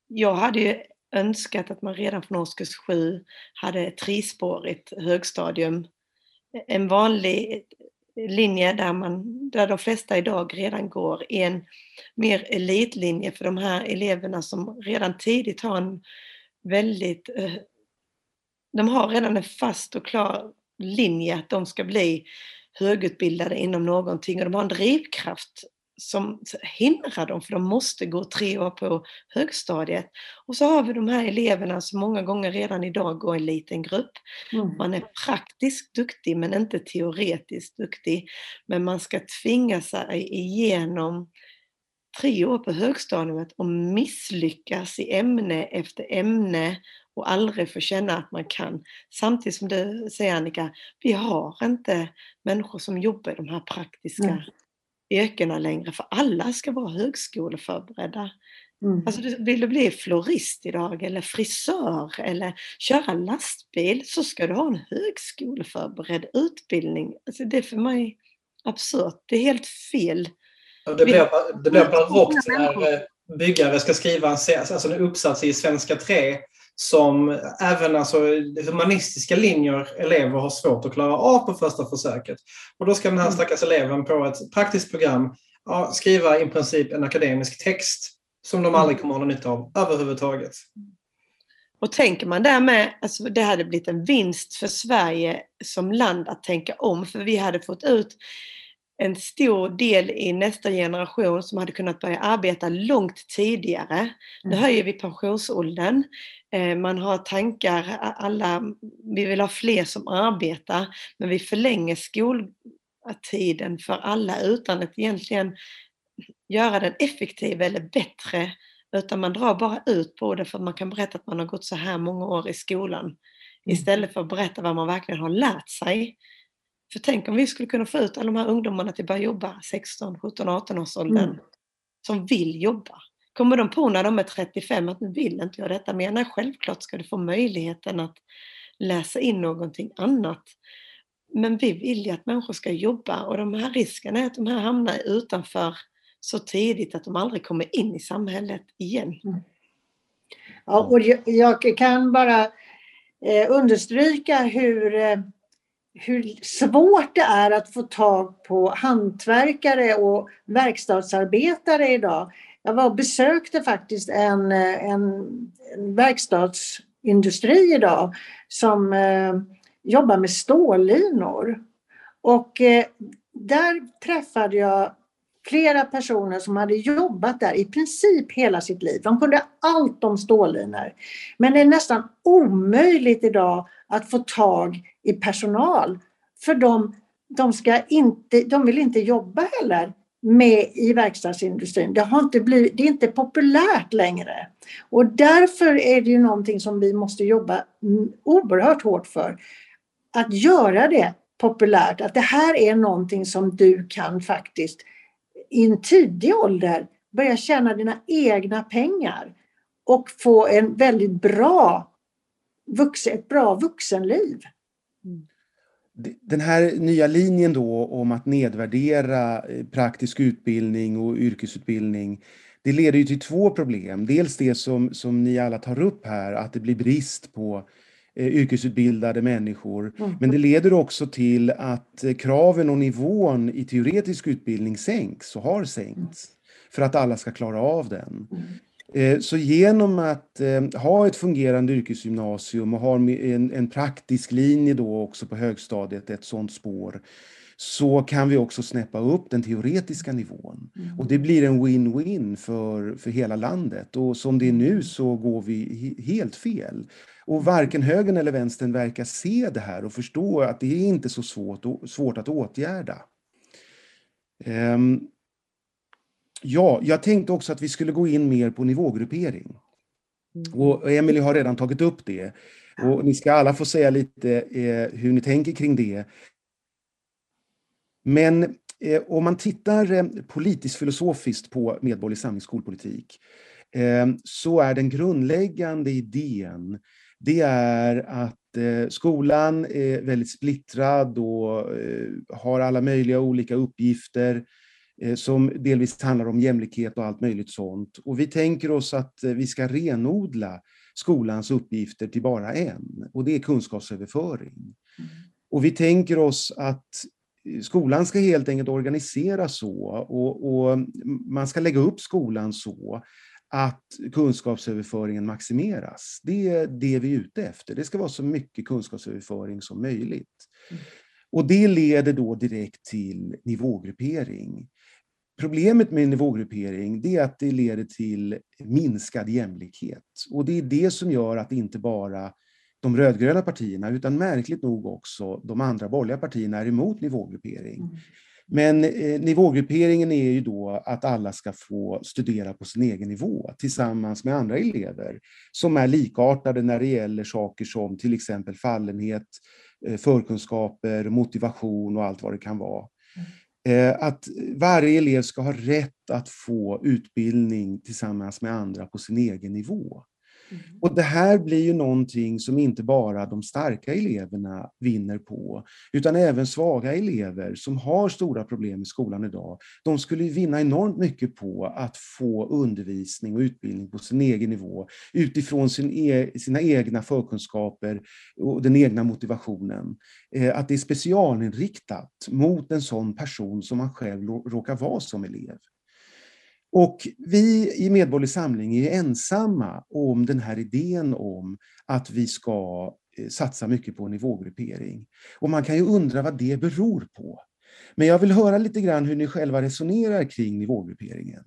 jag hade ju önskat att man redan från årskurs 7 hade trispårigt högstadium. En vanlig linje där, man, där de flesta idag redan går i en mer elitlinje för de här eleverna som redan tidigt har en väldigt... Eh, de har redan en fast och klar linje att de ska bli högutbildade inom någonting och de har en drivkraft som hindrar dem för de måste gå tre år på högstadiet. Och så har vi de här eleverna som många gånger redan idag går i en liten grupp. Mm. Man är praktiskt duktig men inte teoretiskt duktig. Men man ska tvinga sig igenom tre år på högstadiet och misslyckas i ämne efter ämne och aldrig får känna att man kan. Samtidigt som du säger Annika, vi har inte människor som jobbar i de här praktiska mm. Yrkena längre för alla ska vara högskoleförberedda. Mm. Alltså, vill du bli florist idag eller frisör eller köra lastbil så ska du ha en högskoleförberedd utbildning. Alltså, det är för mig absurt. Det är helt fel. Det blir, det blir barockt när eh, byggare ska skriva en, alltså en uppsats i svenska 3 som även alltså, humanistiska linjer elever har svårt att klara av på första försöket. Och då ska den här mm. stackars eleven på ett praktiskt program ja, skriva i princip en akademisk text som de aldrig kommer att ha nytta av överhuvudtaget. Och tänker man därmed, alltså det hade blivit en vinst för Sverige som land att tänka om, för vi hade fått ut en stor del i nästa generation som hade kunnat börja arbeta långt tidigare. Nu mm. höjer vi pensionsåldern. Eh, man har tankar, alla, vi vill ha fler som arbetar, men vi förlänger skoltiden för alla utan att egentligen göra den effektiv eller bättre, utan man drar bara ut på det för att man kan berätta att man har gått så här många år i skolan, mm. istället för att berätta vad man verkligen har lärt sig. För tänk om vi skulle kunna få ut alla de här ungdomarna till att börja jobba 16, 17, 18 års åldern mm. som vill jobba. Kommer de på när de är 35 att nu vill inte jag detta mer? Nej, självklart ska du få möjligheten att läsa in någonting annat. Men vi vill ju att människor ska jobba och de här risken är att de här hamnar utanför så tidigt att de aldrig kommer in i samhället igen. Mm. Ja, och jag kan bara eh, understryka hur eh, hur svårt det är att få tag på hantverkare och verkstadsarbetare idag. Jag var och besökte faktiskt en, en, en verkstadsindustri idag som eh, jobbar med stållinor. Och eh, där träffade jag flera personer som hade jobbat där i princip hela sitt liv. De kunde allt om stållinor. Men det är nästan omöjligt idag att få tag i personal. För de, de, ska inte, de vill inte jobba heller med i verkstadsindustrin. Det, har inte blivit, det är inte populärt längre. Och därför är det ju någonting som vi måste jobba oerhört hårt för. Att göra det populärt, att det här är någonting som du kan faktiskt i en tidig ålder börja tjäna dina egna pengar och få en väldigt bra vuxen, ett bra vuxenliv. Mm. Den här nya linjen då om att nedvärdera eh, praktisk utbildning och yrkesutbildning det leder ju till två problem. Dels det som, som ni alla tar upp här, att det blir brist på eh, yrkesutbildade människor. Mm. Men det leder också till att eh, kraven och nivån i teoretisk utbildning sänks och har sänkts för att alla ska klara av den. Mm. Eh, så genom att eh, ha ett fungerande yrkesgymnasium och ha en, en praktisk linje då också på högstadiet, ett sådant spår, så kan vi också snäppa upp den teoretiska nivån. Mm. Och det blir en win-win för, för hela landet. Och som det är nu så går vi helt fel. Och varken högern eller vänstern verkar se det här och förstå att det är inte så svårt, svårt att åtgärda. Um, Ja, jag tänkte också att vi skulle gå in mer på nivågruppering. Mm. Och Emelie har redan tagit upp det. Och ni ska alla få säga lite eh, hur ni tänker kring det. Men eh, om man tittar eh, politiskt filosofiskt på medborgerlig samlingsskolpolitik eh, så är den grundläggande idén det är att eh, skolan är väldigt splittrad och eh, har alla möjliga olika uppgifter Eh, som delvis handlar om jämlikhet och allt möjligt sånt. Och vi tänker oss att vi ska renodla skolans uppgifter till bara en, och det är kunskapsöverföring. Mm. Och vi tänker oss att skolan ska helt enkelt organiseras så och, och, man ska lägga upp skolan så att kunskapsöverföringen maximeras. Det är det vi är ute efter. Det ska vara så mycket kunskapsöverföring som möjligt. Mm. Och det leder då direkt till nivågruppering. Problemet med nivågruppering det är att det leder till minskad jämlikhet. Och det är det som gör att inte bara de rödgröna partierna, utan märkligt nog också de andra borgerliga partierna är emot nivågruppering. Mm. Men eh, nivågrupperingen är ju då att alla ska få studera på sin egen nivå tillsammans med andra elever som är likartade när det gäller saker som till exempel fallenhet, eh, förkunskaper, motivation och allt vad det kan vara. Eh, att varje elev ska ha rätt att få utbildning tillsammans med andra på sin egen nivå. Mm. Och det här blir ju någonting som inte bara de starka eleverna vinner på, utan även svaga elever som har stora problem i skolan idag. De skulle vinna enormt mycket på att få undervisning och utbildning på sin egen nivå utifrån sin e sina egna förkunskaper och den egna motivationen. Eh, att det är specialinriktat mot en sån person som man själv råkar vara som elev. Och vi i Medborgerlig Samling är ensamma om den här idén om att vi ska eh, satsa mycket på nivågruppering. Och man kan ju undra vad det beror på. Men jag vill höra lite grann hur ni själva resonerar kring nivågrupperingen.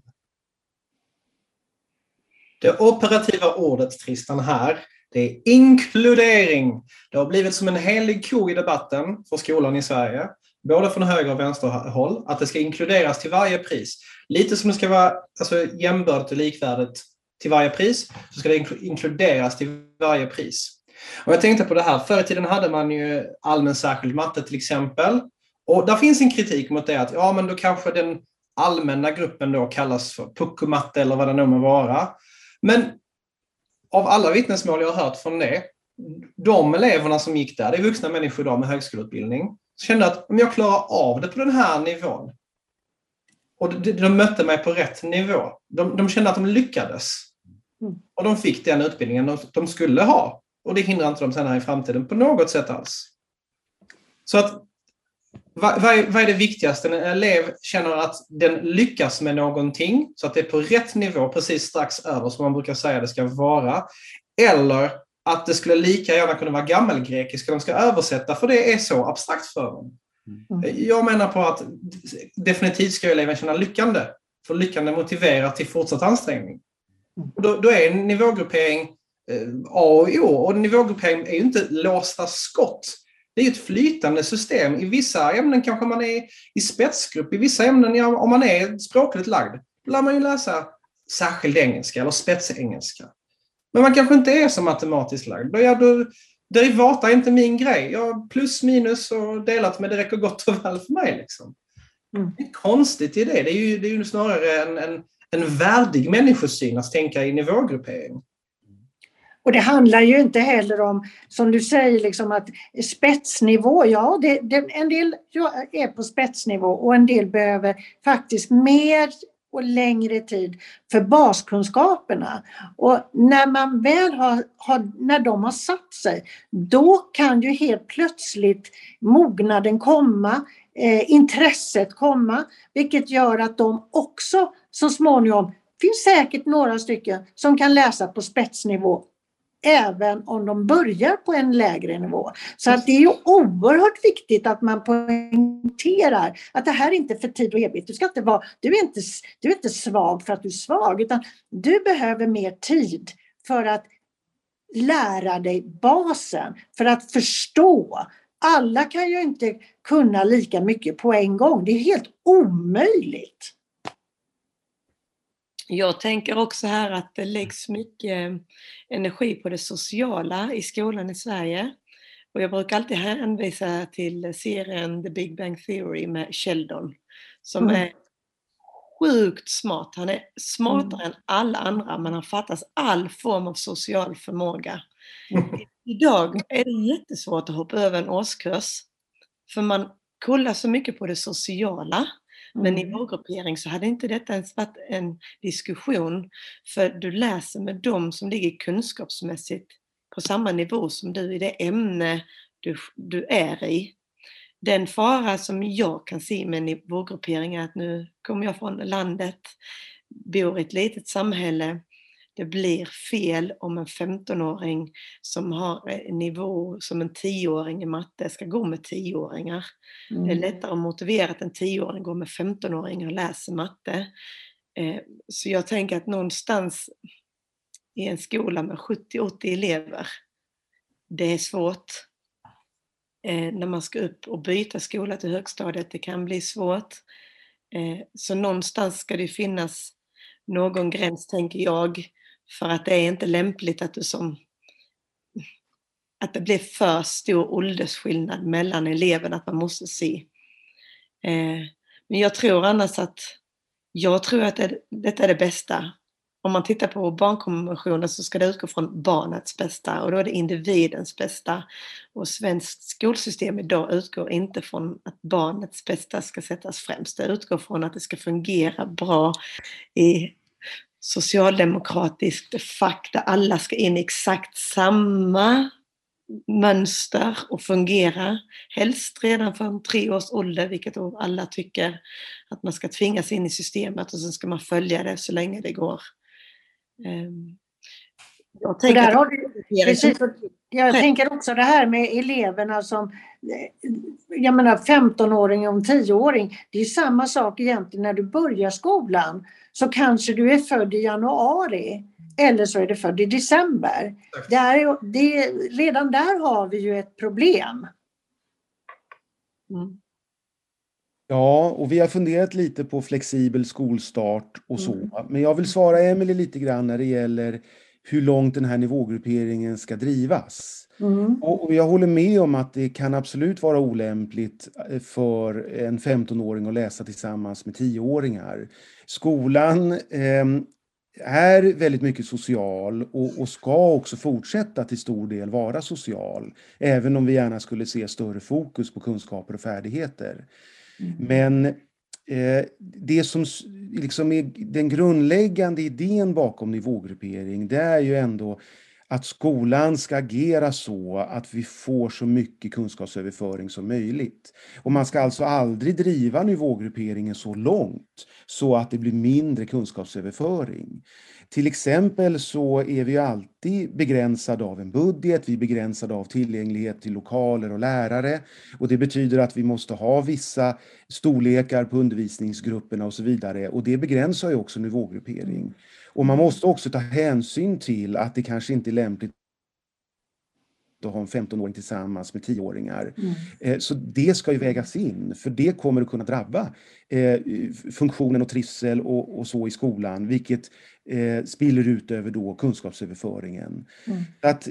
Det operativa ordet, Tristan, här, det är inkludering. Det har blivit som en helig ko i debatten för skolan i Sverige både från höger och vänsterhåll, att det ska inkluderas till varje pris. Lite som det ska vara alltså, jämbördigt och likvärdigt till varje pris, så ska det inkluderas till varje pris. Och jag tänkte på det här, förr i tiden hade man ju allmän särskild matte till exempel. Och där finns en kritik mot det att ja, men då kanske den allmänna gruppen då kallas för puckomatte eller vad det nu må vara. Men av alla vittnesmål jag har hört från det, de eleverna som gick där, det är vuxna människor idag med högskoleutbildning, kände att om jag klarar av det på den här nivån och de, de mötte mig på rätt nivå. De, de kände att de lyckades. Mm. Och de fick den utbildningen de, de skulle ha. Och det hindrar inte dem senare i framtiden på något sätt alls. Så att vad, vad, är, vad, är, det viktigaste? En elev känner att den lyckas med någonting, så att det är på rätt nivå, precis strax över, som man brukar säga det ska vara. Eller att det skulle lika gärna kunna vara gammelgrekiska de ska översätta, för det är så abstrakt för dem. Mm. Jag menar på att definitivt ska eleven känna lyckande, för lyckande motiverar till fortsatt ansträngning. Och då, då är nivågruppering eh, A och O, och nivågruppering är ju inte låsta skott. Det är ju ett flytande system. I vissa ämnen kanske man är i spetsgrupp, i vissa ämnen, ja, om man är språkligt lagd, då lär man ju läsa särskild engelska eller spetsengelska. Men man kanske inte är så matematiskt lagd. Ja, då, derivata är inte min grej. Jag plus minus och delat med det räcker gott och väl för mig. Liksom. Mm. Det är konstigt i det. Det är ju, det är ju snarare en, en, en värdig människosyn att tänka i nivågruppering. Och det handlar ju inte heller om, som du säger, liksom att spetsnivå, ja det, det, en del är på spetsnivå och en del behöver faktiskt mer och längre tid för baskunskaperna. Och när man väl har, har, när de har satt sig, då kan ju helt plötsligt mognaden komma, eh, intresset komma, vilket gör att de också så småningom, finns säkert några stycken som kan läsa på spetsnivå även om de börjar på en lägre nivå. Så att det är ju oerhört viktigt att man poängterar att det här är inte för tid och evigt. Du, ska inte vara, du, är inte, du är inte svag för att du är svag, utan du behöver mer tid för att lära dig basen, för att förstå. Alla kan ju inte kunna lika mycket på en gång. Det är helt omöjligt. Jag tänker också här att det läggs mycket energi på det sociala i skolan i Sverige. Och jag brukar alltid hänvisa till serien The Big Bang Theory med Sheldon som mm. är sjukt smart. Han är smartare mm. än alla andra men han fattas all form av social förmåga. Mm. Idag är det jättesvårt att hoppa över en årskurs för man kollar så mycket på det sociala men i mm. vårgruppering så hade inte detta ens varit en diskussion. För du läser med dem som ligger kunskapsmässigt på samma nivå som du i det ämne du, du är i. Den fara som jag kan se med nivågruppering är att nu kommer jag från landet, bor i ett litet samhälle det blir fel om en 15-åring som har en nivå som en 10-åring i matte ska gå med 10-åringar. Mm. Det är mm. lättare att motivera att en 10-åring går med 15-åringar och läser matte. Eh, så jag tänker att någonstans i en skola med 70-80 elever, det är svårt. eh, när man ska upp och byta skola till högstadiet. Det kan bli svårt. Eh, så någonstans ska det finnas någon gräns, tänker jag, för att det är inte lämpligt att du som att det blir för stor åldersskillnad mellan eleverna, att man måste se. Eh, men jag tror annars att, jag tror att det, detta är det bästa. Om man tittar på barnkonventionen så ska det utgå från barnets bästa och då är det individens bästa. Och svenskt skolsystem idag utgår inte från att barnets bästa ska sättas främst. Det utgår från att det ska fungera bra i socialdemokratiskt fack där alla ska in i exakt samma mönster och fungera. Helst redan från tre års ålder, vilket alla tycker att man ska tvingas in i systemet och sen ska man följa det så länge det går. Ehm, jag tänker, där har du, precis, jag tänker också det här med eleverna som, jag menar 15-åring och 10-åring, det är samma sak egentligen när du börjar skolan. Så kanske du är född i januari eller så är det född i december. Det är, det, redan där har vi ju ett problem. Mm. Ja, och vi har funderat lite på flexibel skolstart och så. Mm. Men jag vill svara Emelie lite grann när det gäller hur långt den här nivågrupperingen ska drivas. Mm. Och, jag håller med om att det kan absolut vara olämpligt eh, för en 15-åring att läsa tillsammans med 10-åringar. Skolan eh, är väldigt mycket social och, och, ska också fortsätta till stor del vara social. Även om vi gärna skulle se större fokus på kunskaper och färdigheter. Mm. Men eh, det som liksom är den grundläggande idén bakom nivågruppering, det är ju ändå att skolan ska agera så att vi får så mycket kunskapsöverföring som möjligt. Och man ska alltså aldrig driva nivågrupperingen så långt så att det blir mindre kunskapsöverföring. Till exempel så är vi alltid begränsade av en budget, vi är begränsade av tillgänglighet till lokaler och lärare och det betyder att vi måste ha vissa storlekar på undervisningsgrupperna och så vidare och det begränsar ju också nivågruppering. Och man måste också ta hänsyn till att det kanske inte är lämpligt att ha en 15-åring tillsammans med 10-åringar. Mm. Eh, så det ska ju vägas in, för det kommer att kunna drabba eh, funktionen och trivsel och, och så i skolan, vilket eh, spiller ut över då kunskapsöverföringen. Mm. Att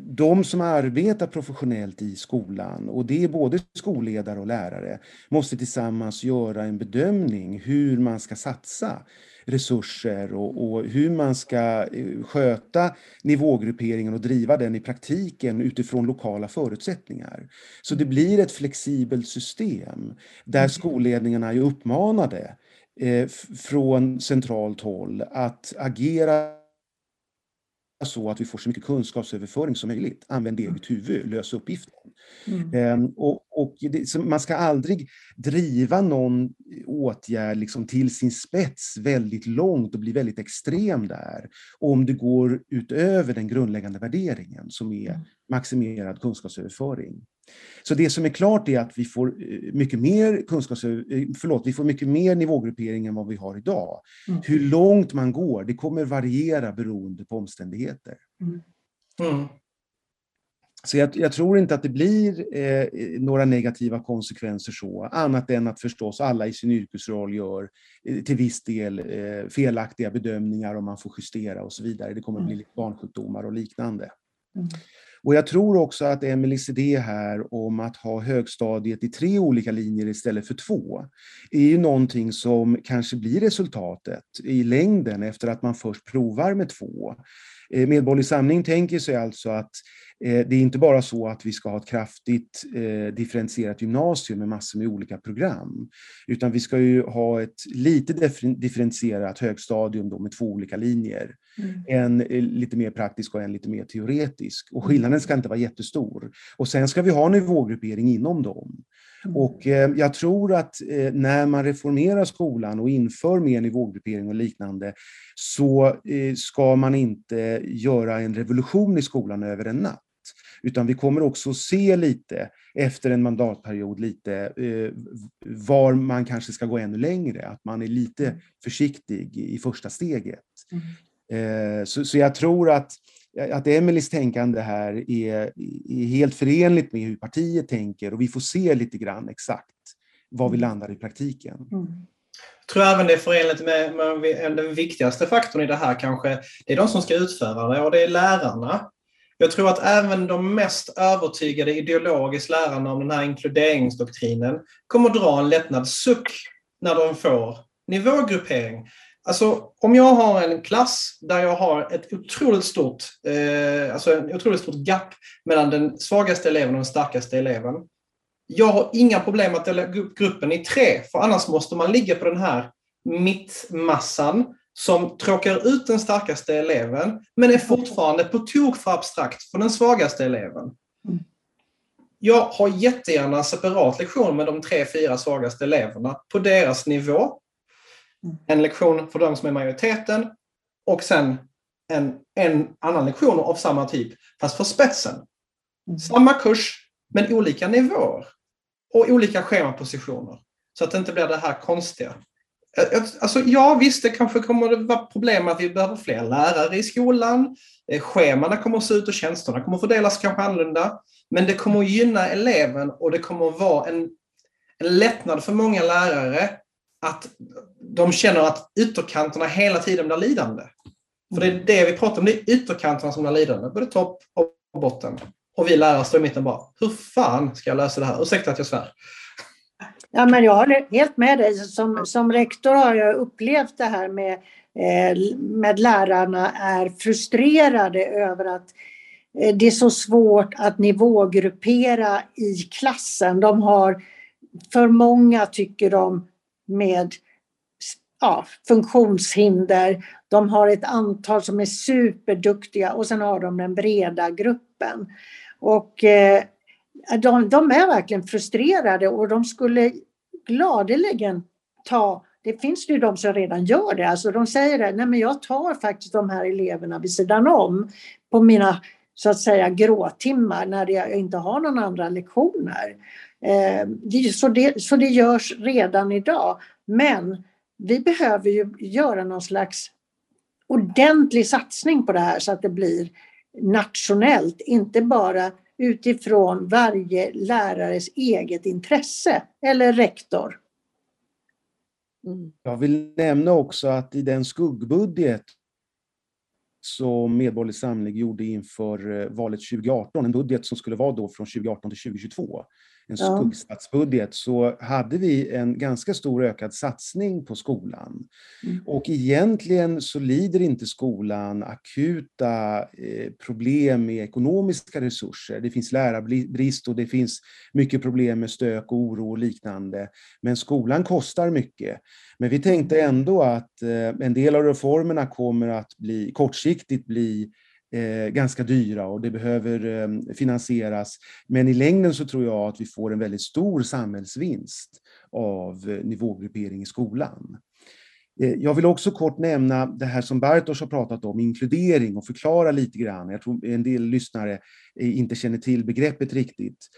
de som arbetar professionellt i skolan, och det är både skolledare och lärare, måste tillsammans göra en bedömning hur man ska satsa resurser och, och, hur man ska eh, sköta nivågrupperingen och driva den i praktiken utifrån lokala förutsättningar. Så det blir ett flexibelt system där mm. skolledningarna är uppmanade eh, från centralt håll att agera så att vi får så mycket kunskapsöverföring som möjligt. Använd eget huvud, lös uppgiften. Mm. Ehm, och, och det, man ska aldrig driva någon åtgärd liksom till sin spets väldigt långt och bli väldigt extrem där. Om det går utöver den grundläggande värderingen som är mm. maximerad kunskapsöverföring. Så det som är klart är att vi får eh, mycket mer kunskaps, eh, förlåt, vi får mycket mer nivågruppering än vad vi har idag. Mm. Hur långt man går, det kommer variera beroende på omständigheter. Mm. Mm. Så jag, jag, tror inte att det blir eh, några negativa konsekvenser så, annat än att förstås alla i sin yrkesroll gör eh, till viss del eh, felaktiga bedömningar om man får justera och så vidare. Det kommer mm. bli barnsjukdomar och liknande. Mm. Och jag tror också att Emelies idé här om att ha högstadiet i tre olika linjer istället för två är ju någonting som kanske blir resultatet i längden efter att man först provar med två. Eh, Medborgerlig Samling tänker sig alltså att det är inte bara så att vi ska ha ett kraftigt eh, differentierat gymnasium med massor med olika program, utan vi ska ju ha ett lite differentierat högstadium då med två olika linjer. Mm. En eh, lite mer praktisk och en lite mer teoretisk. Och skillnaden ska inte vara jättestor. Och sen ska vi ha nivågruppering inom dem. Mm. Och eh, jag tror att eh, när man reformerar skolan och inför mer nivågruppering och liknande så eh, ska man inte göra en revolution i skolan över en natt. Utan vi kommer också se lite efter en mandatperiod lite eh, var man kanske ska gå ännu längre, att man är lite mm. försiktig i första steget. Mm. Eh, så, så jag tror att att Emelies tänkande här är, är helt förenligt med hur partiet tänker och vi får se lite grann exakt var vi landar i praktiken. Mm. Jag tror även det är förenligt med, med den viktigaste faktorn i det här kanske, det är de som ska utföra det och det är lärarna. Jag tror att även de mest övertygade ideologiskt lärarna om den här inkluderingsdoktrinen kommer att dra en lättnadssuck när de får nivågruppering. Alltså, om jag har en klass där jag har ett otroligt stort, eh, alltså en otroligt stort gap mellan den svagaste eleven och den starkaste eleven. Jag har inga problem att dela upp gruppen i tre, för annars måste man ligga på den här mittmassan som tråkar ut den starkaste eleven, men är fortfarande på tok för abstrakt för den svagaste eleven. Mm. Jag har jättegärna separat lektion med de tre, fyra svagaste eleverna på deras nivå. Mm. En lektion för de som är majoriteten och sen en, en annan lektion av samma typ, fast för spetsen. Mm. Samma kurs, men olika nivåer och olika schemapositioner. Så att det inte blir det här konstiga. Alltså, ja, visst, det kanske kommer att vara problem att vi behöver fler lärare i skolan. Eh, Schemana kommer att se ut och tjänsterna kommer att fördelas kanske annorlunda. Men det kommer att gynna eleven och det kommer att vara en, en lättnad för många lärare att de känner att ytterkanterna hela tiden blir lidande. För det är det vi pratar om, det är ytterkanterna som blir lidande, både topp och botten. Och vi lärare står i mitten bara, hur fan ska jag lösa det här? Ursäkta att jag svär. Ja, men jag håller helt med dig. Som, som rektor har jag upplevt det här med, eh, med lärarna är frustrerade över att eh, det är så svårt att nivågruppera i klassen. De har för många, tycker de, med ja, funktionshinder. De har ett antal som är superduktiga och sen har de den breda gruppen. Och eh, de, de är verkligen frustrerade och de skulle gladeligen ta det finns ju de som redan gör det. Alltså de säger det, nej men jag tar faktiskt de här eleverna vid sidan om på mina så att säga gråtimmar när jag inte har några andra lektioner. Eh, så, det, så det görs redan idag. Men vi behöver ju göra någon slags ordentlig satsning på det här så att det blir nationellt, inte bara utifrån varje lärares eget intresse eller rektor. Mm. Jag vill nämna också att i den skuggbudget som Medborgerlig Samling gjorde inför eh, valet 2018, en budget som skulle vara då från 2018 till 2022, en ja. skuggstatsbudget, så hade vi en ganska stor ökad satsning på skolan. Mm. Och egentligen så lider inte skolan akuta eh, problem med ekonomiska resurser. Det finns lärarbrist och det finns mycket problem med stök och oro och liknande. Men skolan kostar mycket. Men vi tänkte ändå att eh, en del av reformerna kommer att bli kortsiktigt bli eh, ganska dyra och det behöver eh, finansieras. Men i längden så tror jag att vi får en väldigt stor samhällsvinst av eh, nivågruppering i skolan. Eh, jag vill också kort nämna det här som Bartosz har pratat om, inkludering och förklara lite grann. Jag tror en del lyssnare eh, inte känner till begreppet riktigt.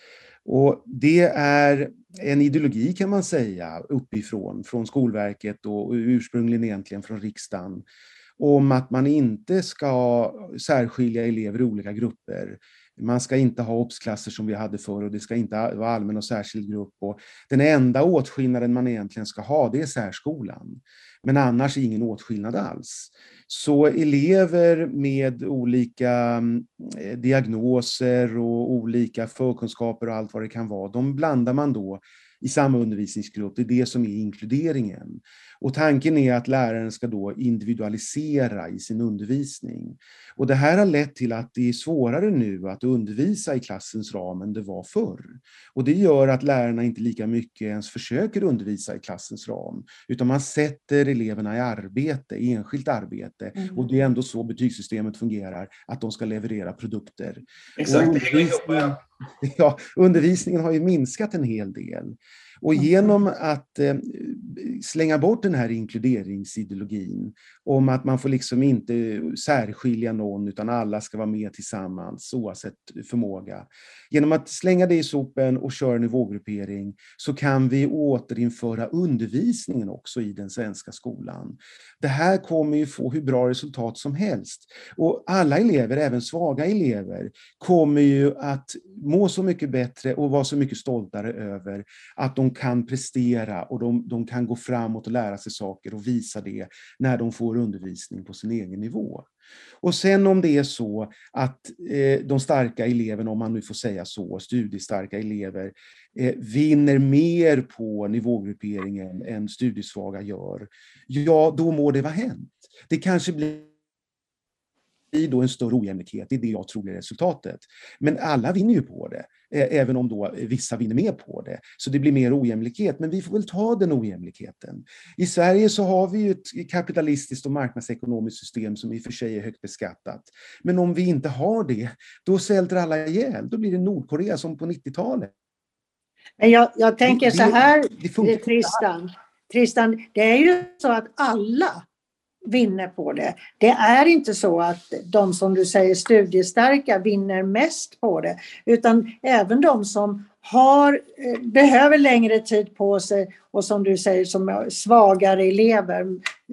Och det är en ideologi kan man säga uppifrån, från Skolverket och ursprungligen egentligen från riksdagen, om att man inte ska särskilja elever i olika grupper. Man ska inte ha obsklasser som vi hade förr och det ska inte vara allmän och särskild grupp. Och den enda åtskillnaden man egentligen ska ha, det är särskolan. Men annars ingen åtskillnad alls. Så elever med olika mm, eh, diagnoser och olika förkunskaper och allt vad det kan vara, de blandar man då i samma undervisningsgrupp. Det är det som är inkluderingen. Och tanken är att läraren ska då individualisera i sin undervisning. Och det här har lett till att det är svårare nu att undervisa i klassens ram än det var förr. Och det gör att lärarna inte lika mycket ens försöker undervisa i klassens ram, utan man sätter eleverna i arbete, enskilt arbete. Mm. Och det är ändå så betygssystemet fungerar, att de ska leverera produkter. Exakt, undervisningen, ja, undervisningen har ju minskat en hel del. Och genom att eh, slänga bort den här inkluderingsideologin om att man får liksom inte särskilja någon utan alla ska vara med tillsammans oavsett förmåga. Genom att slänga det i sopen och köra nivågruppering så kan vi återinföra undervisningen också i den svenska skolan. Det här kommer ju få hur bra resultat som helst. Och alla elever, även svaga elever, kommer ju att må så mycket bättre och vara så mycket stoltare över att de kan prestera och de, de kan gå framåt och lära sig saker och visa det när de får undervisning på sin egen nivå. Och sen om det är så att eh, de starka eleverna, om man nu får säga så, studiestarka elever, eh, vinner mer på nivågrupperingen än studiesvaga gör, ja, då må det vara hänt. Det kanske blir blir då en större ojämlikhet. Det är det jag tror är resultatet. Men alla vinner ju på det, även om då vissa vinner mer på det. Så det blir mer ojämlikhet, men vi får väl ta den ojämlikheten. I Sverige så har vi ju ett kapitalistiskt och marknadsekonomiskt system som i och för sig är högt beskattat. Men om vi inte har det, då svälter alla ihjäl. Då blir det Nordkorea som på 90-talet. Men jag, jag tänker så här, det, det Tristan. Tristan, det är ju så att alla vinner på det. Det är inte så att de som du säger studiestarka vinner mest på det, utan även de som har, eh, behöver längre tid på sig och som du säger som svagare elever.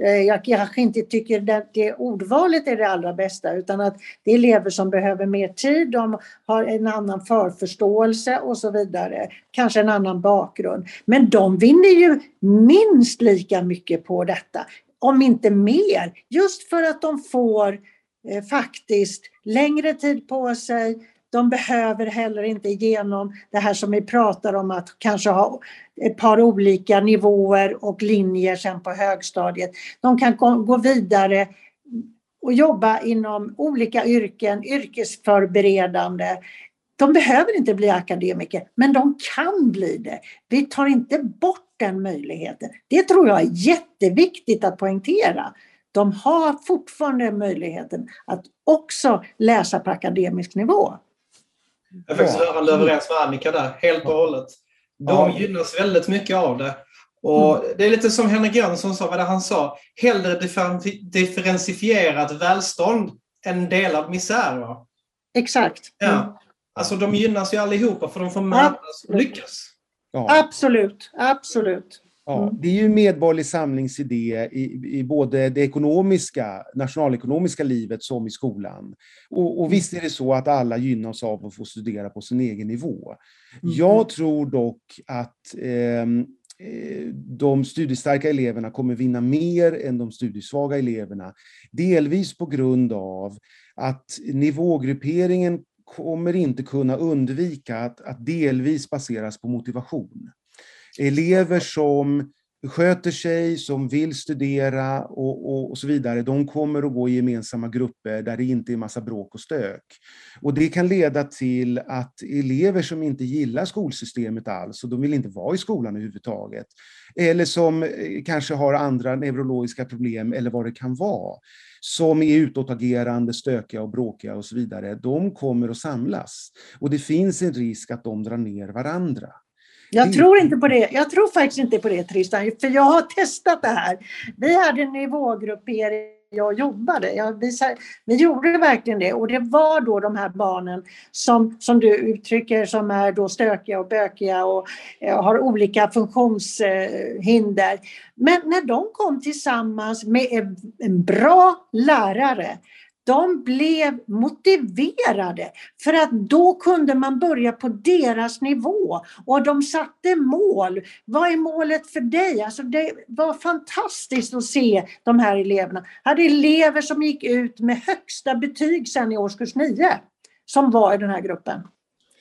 Eh, jag kanske inte tycker att det ordvalet är det allra bästa utan att det är elever som behöver mer tid, de har en annan förförståelse och så vidare. Kanske en annan bakgrund. Men de vinner ju minst lika mycket på detta om inte mer, just för att de får eh, faktiskt längre tid på sig. De behöver heller inte igenom det här som vi pratar om att kanske ha ett par olika nivåer och linjer sen på högstadiet. De kan gå vidare och jobba inom olika yrken, yrkesförberedande. De behöver inte bli akademiker, men de kan bli det. Vi tar inte bort den möjligheten. Det tror jag är jätteviktigt att poängtera. De har fortfarande möjligheten att också läsa på akademisk nivå. Jag är faktiskt rörande överens med Annika där, helt och hållet. De gynnas väldigt mycket av det. Och mm. Det är lite som Henrik Jönsson sa, vad det han sa, hellre differentierat välstånd än delad misär. Va? Exakt. Mm. Ja. Alltså de gynnas ju allihopa för de får mötas och lyckas. Ja. Absolut, absolut. Ja, mm. det är ju medborgerlig samlingsidé i, i både det ekonomiska, nationalekonomiska livet som i skolan. Och, och mm. visst är det så att alla gynnas av att få studera på sin egen nivå. Mm. Jag tror dock att ehm, eh, de studiestarka eleverna kommer vinna mer än de studiesvaga eleverna. Delvis på grund av att nivågrupperingen kommer inte kunna undvika att, att delvis baseras på motivation. Elever som sköter sig, som vill studera och, och, och, så vidare, de kommer att gå i gemensamma grupper där det inte är massa bråk och stök. Och det kan leda till att elever som inte gillar skolsystemet alls, och de vill inte vara i skolan överhuvudtaget, eller som eh, kanske har andra neurologiska problem eller vad det kan vara, som är utåtagerande, stökiga och bråkiga och så vidare, de kommer att samlas. Och det finns en risk att de drar ner varandra. Jag tror inte på det. Jag tror faktiskt inte på det Tristan, för jag har testat det här. Vi hade nivågruppering jag jobbade. Jag, vi, vi gjorde verkligen det och det var då de här barnen som, som du uttrycker som är då stökiga och bökiga och eh, har olika funktionshinder. Men när de kom tillsammans med en, en bra lärare de blev motiverade för att då kunde man börja på deras nivå och de satte mål. Vad är målet för dig? Alltså det var fantastiskt att se de här eleverna. Jag hade elever som gick ut med högsta betyg sen i årskurs 9 som var i den här gruppen.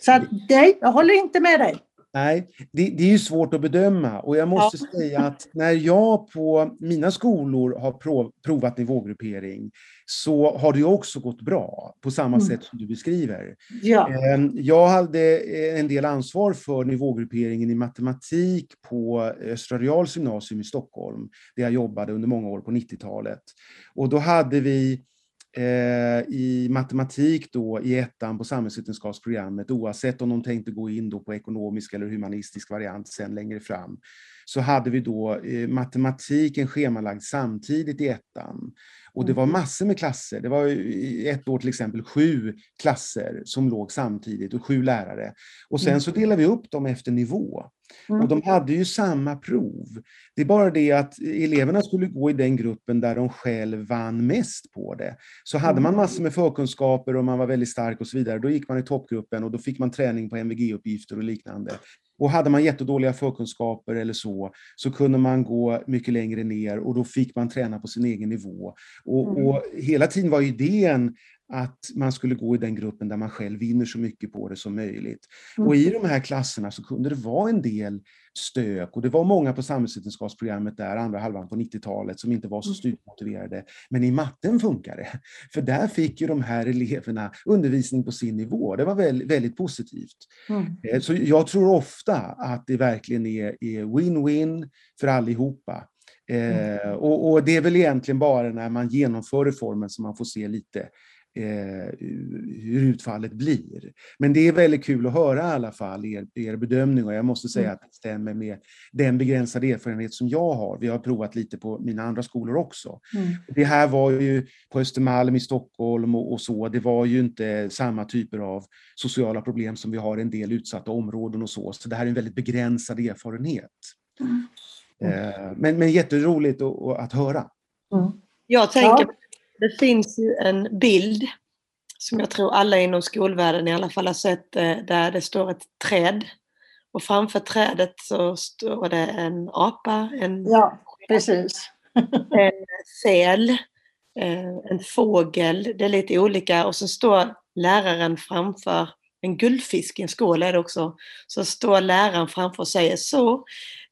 Så nej, jag håller inte med dig. Nej, det, det, är ju svårt att bedöma och jag måste ja. säga att när jag på mina skolor har prov, provat nivågruppering så har det också gått bra på samma mm. sätt som du beskriver. Ja. Ehm, jag hade en del ansvar för nivågrupperingen i matematik på Östra Reals gymnasium i Stockholm, där jag jobbade under många år på 90-talet. Och då hade vi eh, i matematik då i ettan på samhällsvetenskapsprogrammet, oavsett om de tänkte gå in då på ekonomisk eller humanistisk variant sen längre fram, så hade vi då eh, matematiken schemalagd samtidigt i ettan. Och det var mm. massor med klasser. Det var ett år till exempel sju klasser som låg samtidigt och sju lärare. Och sen mm. så delade vi upp dem efter nivå. Och de mm. hade ju samma prov. Det är bara det att eleverna skulle gå i den gruppen där de själv vann mest på det. Så hade man massor med förkunskaper och man var väldigt stark och så vidare, då gick man i toppgruppen och då fick man träning på MVG-uppgifter och liknande. Och hade man jättedåliga förkunskaper eller så, så kunde man gå mycket längre ner och då fick man träna på sin egen nivå. Och, mm. och hela tiden var idén att man skulle gå i den gruppen där man själv vinner så mycket på det som möjligt. Mm. Och i de här klasserna så kunde det vara en del stök och det var många på samhällsvetenskapsprogrammet där, andra halvan på 90-talet, som inte var så mm. studiemotiverade. Men i matten funkar det. För där fick ju de här eleverna undervisning på sin nivå. Det var väldigt, väldigt positivt. Mm. Eh, så jag tror ofta att det verkligen är win-win för allihopa. Mm. Eh, och, och, det är väl egentligen bara när man genomför reformen som man får se lite eh, hur utfallet blir. Men det är väldigt kul att höra i alla fall er, er bedömning och jag måste säga mm. att det stämmer med den begränsade erfarenhet som jag har. Vi har provat lite på mina andra skolor också. Mm. Det här var ju på Östermalm i Stockholm och, och, så, det var ju inte samma typer av sociala problem som vi har i en del utsatta områden och så, så det här är en väldigt begränsad erfarenhet. Mm. Eh, men, men jätteroligt att, att höra. Mm. Jag tänker ja. Det finns ju en bild som jag tror alla inom skolvärlden i alla fall har sett eh, där det står ett träd. Och framför trädet så står det en apa, en, ja, precis. en säl, eh, en fågel. Det är lite olika och så står läraren framför en guldfisk i en skål är det också. Så står läraren framför och säger så.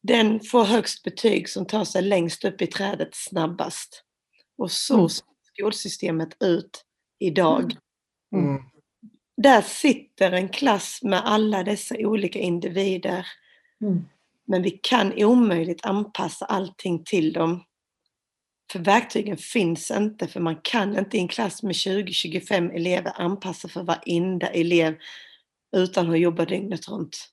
Den får högst betyg som tar sig längst upp i trädet snabbast. Och så mm skolsystemet ut idag. Mm. mm. Där sitter en klass med alla dessa olika individer. Mm. Men vi kan omöjligt anpassa allting till dem. För verktygen finns inte, för man kan inte i en klass med 20-25 elever anpassa för varenda elev utan att jobba dygnet runt.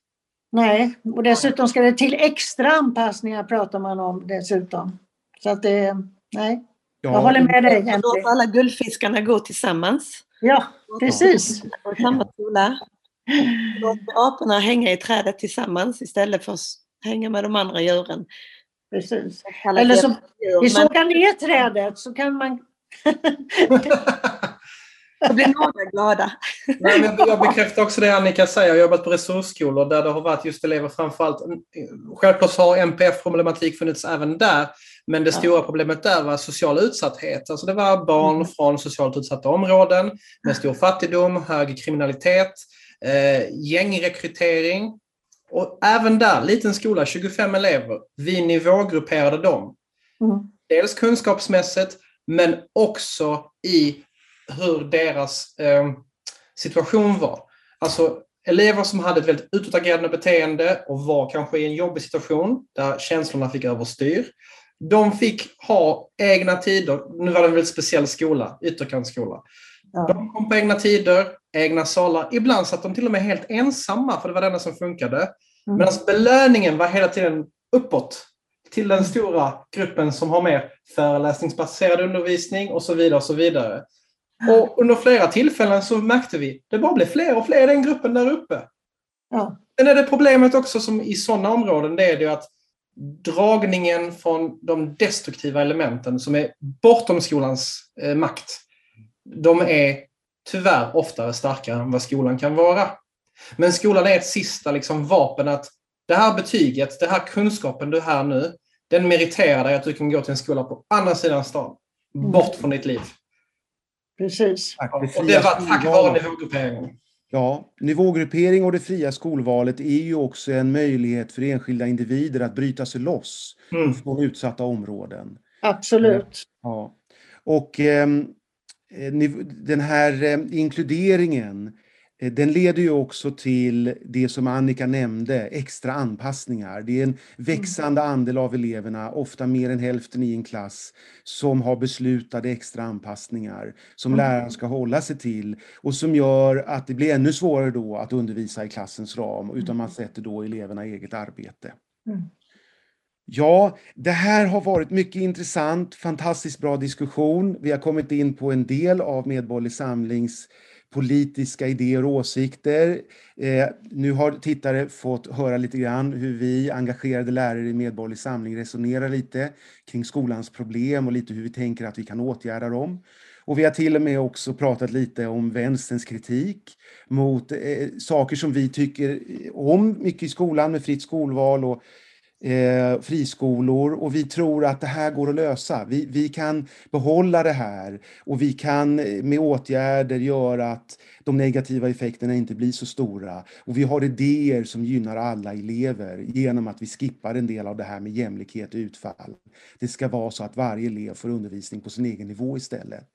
Nej, och dessutom ska det till extra anpassningar pratar man om dessutom. Så att det, nej. Ja. Jag håller med dig. Låt alla guldfiskarna gå tillsammans. Ja, precis. Och samma skola. Låt aporna hänga i trädet tillsammans istället för att hänga med de andra djuren. Precis. Eller så, vi sågar ner trädet så kan man... Då blir några glada. Nej, men jag bekräftar också det Annika säger. Jag har jobbat på resursskolor där det har varit just elever framförallt. Självklart har MPF-problematik funnits även där. Men det stora problemet där var social utsatthet. Alltså det var barn mm. från socialt utsatta områden med stor fattigdom, hög kriminalitet, eh, gängrekrytering. Och även där, liten skola, 25 elever, vi nivågrupperade dem. Mm. Dels kunskapsmässigt, men också i hur deras eh, situation var. Alltså elever som hade ett väldigt utåtagerande beteende och var kanske i en jobbig situation där känslorna fick överstyr. De fick ha egna tider. Nu var det en väldigt speciell skola, ytterkantsskola. Ja. De kom på egna tider, egna salar. Ibland satt de till och med helt ensamma, för det var det enda som funkade. Mm. Medan belöningen var hela tiden uppåt till den stora gruppen som har mer föreläsningsbaserad undervisning och så vidare. Och så vidare. Och under flera tillfällen så märkte vi det bara blev fler och fler i den gruppen där uppe. Ja. Sen är det problemet också som i sådana områden, det är det att dragningen från de destruktiva elementen som är bortom skolans eh, makt, de är tyvärr oftare starkare än vad skolan kan vara. Men skolan är ett sista liksom, vapen att det här betyget, den här kunskapen du har nu, den meriterar dig att du kan gå till en skola på andra sidan stan. Bort från ditt liv. Precis. Och det var tack vare nivågrupperingen. Ja, nivågruppering och det fria skolvalet är ju också en möjlighet för enskilda individer att bryta sig loss mm. från utsatta områden. Absolut. Ja. Och ehm, eh, den här eh, inkluderingen Eh, den leder ju också till det som Annika nämnde, extra anpassningar. Det är en växande andel av eleverna, ofta mer än hälften i en klass, som har beslutade extra anpassningar som Mm. läraren ska hålla sig till och som gör att det blir ännu svårare då att undervisa i klassens ram, utan man sätter då eleverna i eget arbete. Mm. Ja, det här har varit mycket intressant, fantastiskt bra diskussion. Vi har kommit in på en del av Medborgerlig Samlings politiska idéer och åsikter. Eh, nu har tittare fått höra lite grann hur vi engagerade lärare i Medborgerlig Samling resonerar lite kring skolans problem och lite hur vi tänker att vi kan åtgärda dem. Och vi har till och med också pratat lite om vänsterns kritik mot eh, saker som vi tycker om mycket i skolan med fritt skolval och eh, friskolor och vi tror att det här går att lösa. Vi, vi kan behålla det här och vi kan eh, med åtgärder göra att de negativa effekterna inte blir så stora. Och vi har idéer som gynnar alla elever genom att vi skippar en del av det här med jämlikhet och utfall. Det ska vara så att varje elev får undervisning på sin egen nivå istället.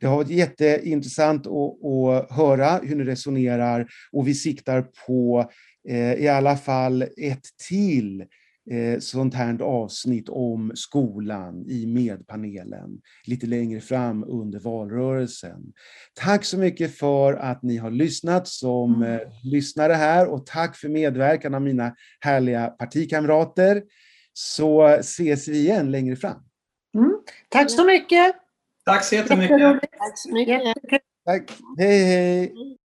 Det har varit jätteintressant att, att höra hur ni resonerar och vi siktar på eh, i alla fall ett till eh, sånt här avsnitt om skolan i medpanelen lite längre fram under valrörelsen. Tack så mycket för att ni har lyssnat som eh, lyssnare här och tack för medverkan av mina härliga partikamrater. Så ses vi igen längre fram. Mm. Tack så mycket! Tack så jättemycket. Tack så mycket. Tack, hej hej!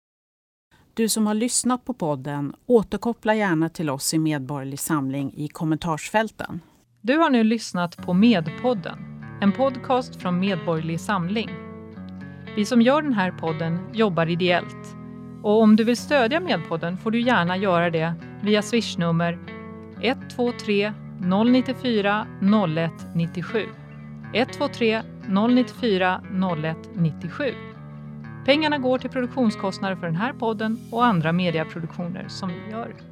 Du som har lyssnat på podden, återkoppla gärna till oss i Medborgerlig Samling i kommentarsfälten. Du har nu lyssnat på Medpodden, en podcast från Medborgerlig Samling. Vi som gör den här podden jobbar ideellt. Och om du vill stödja Medpodden får du gärna göra det via swishnummer 123 094 0197. 123 094 0197. Pengarna går till produktionskostnader för den här podden och andra mediaproduktioner som vi gör.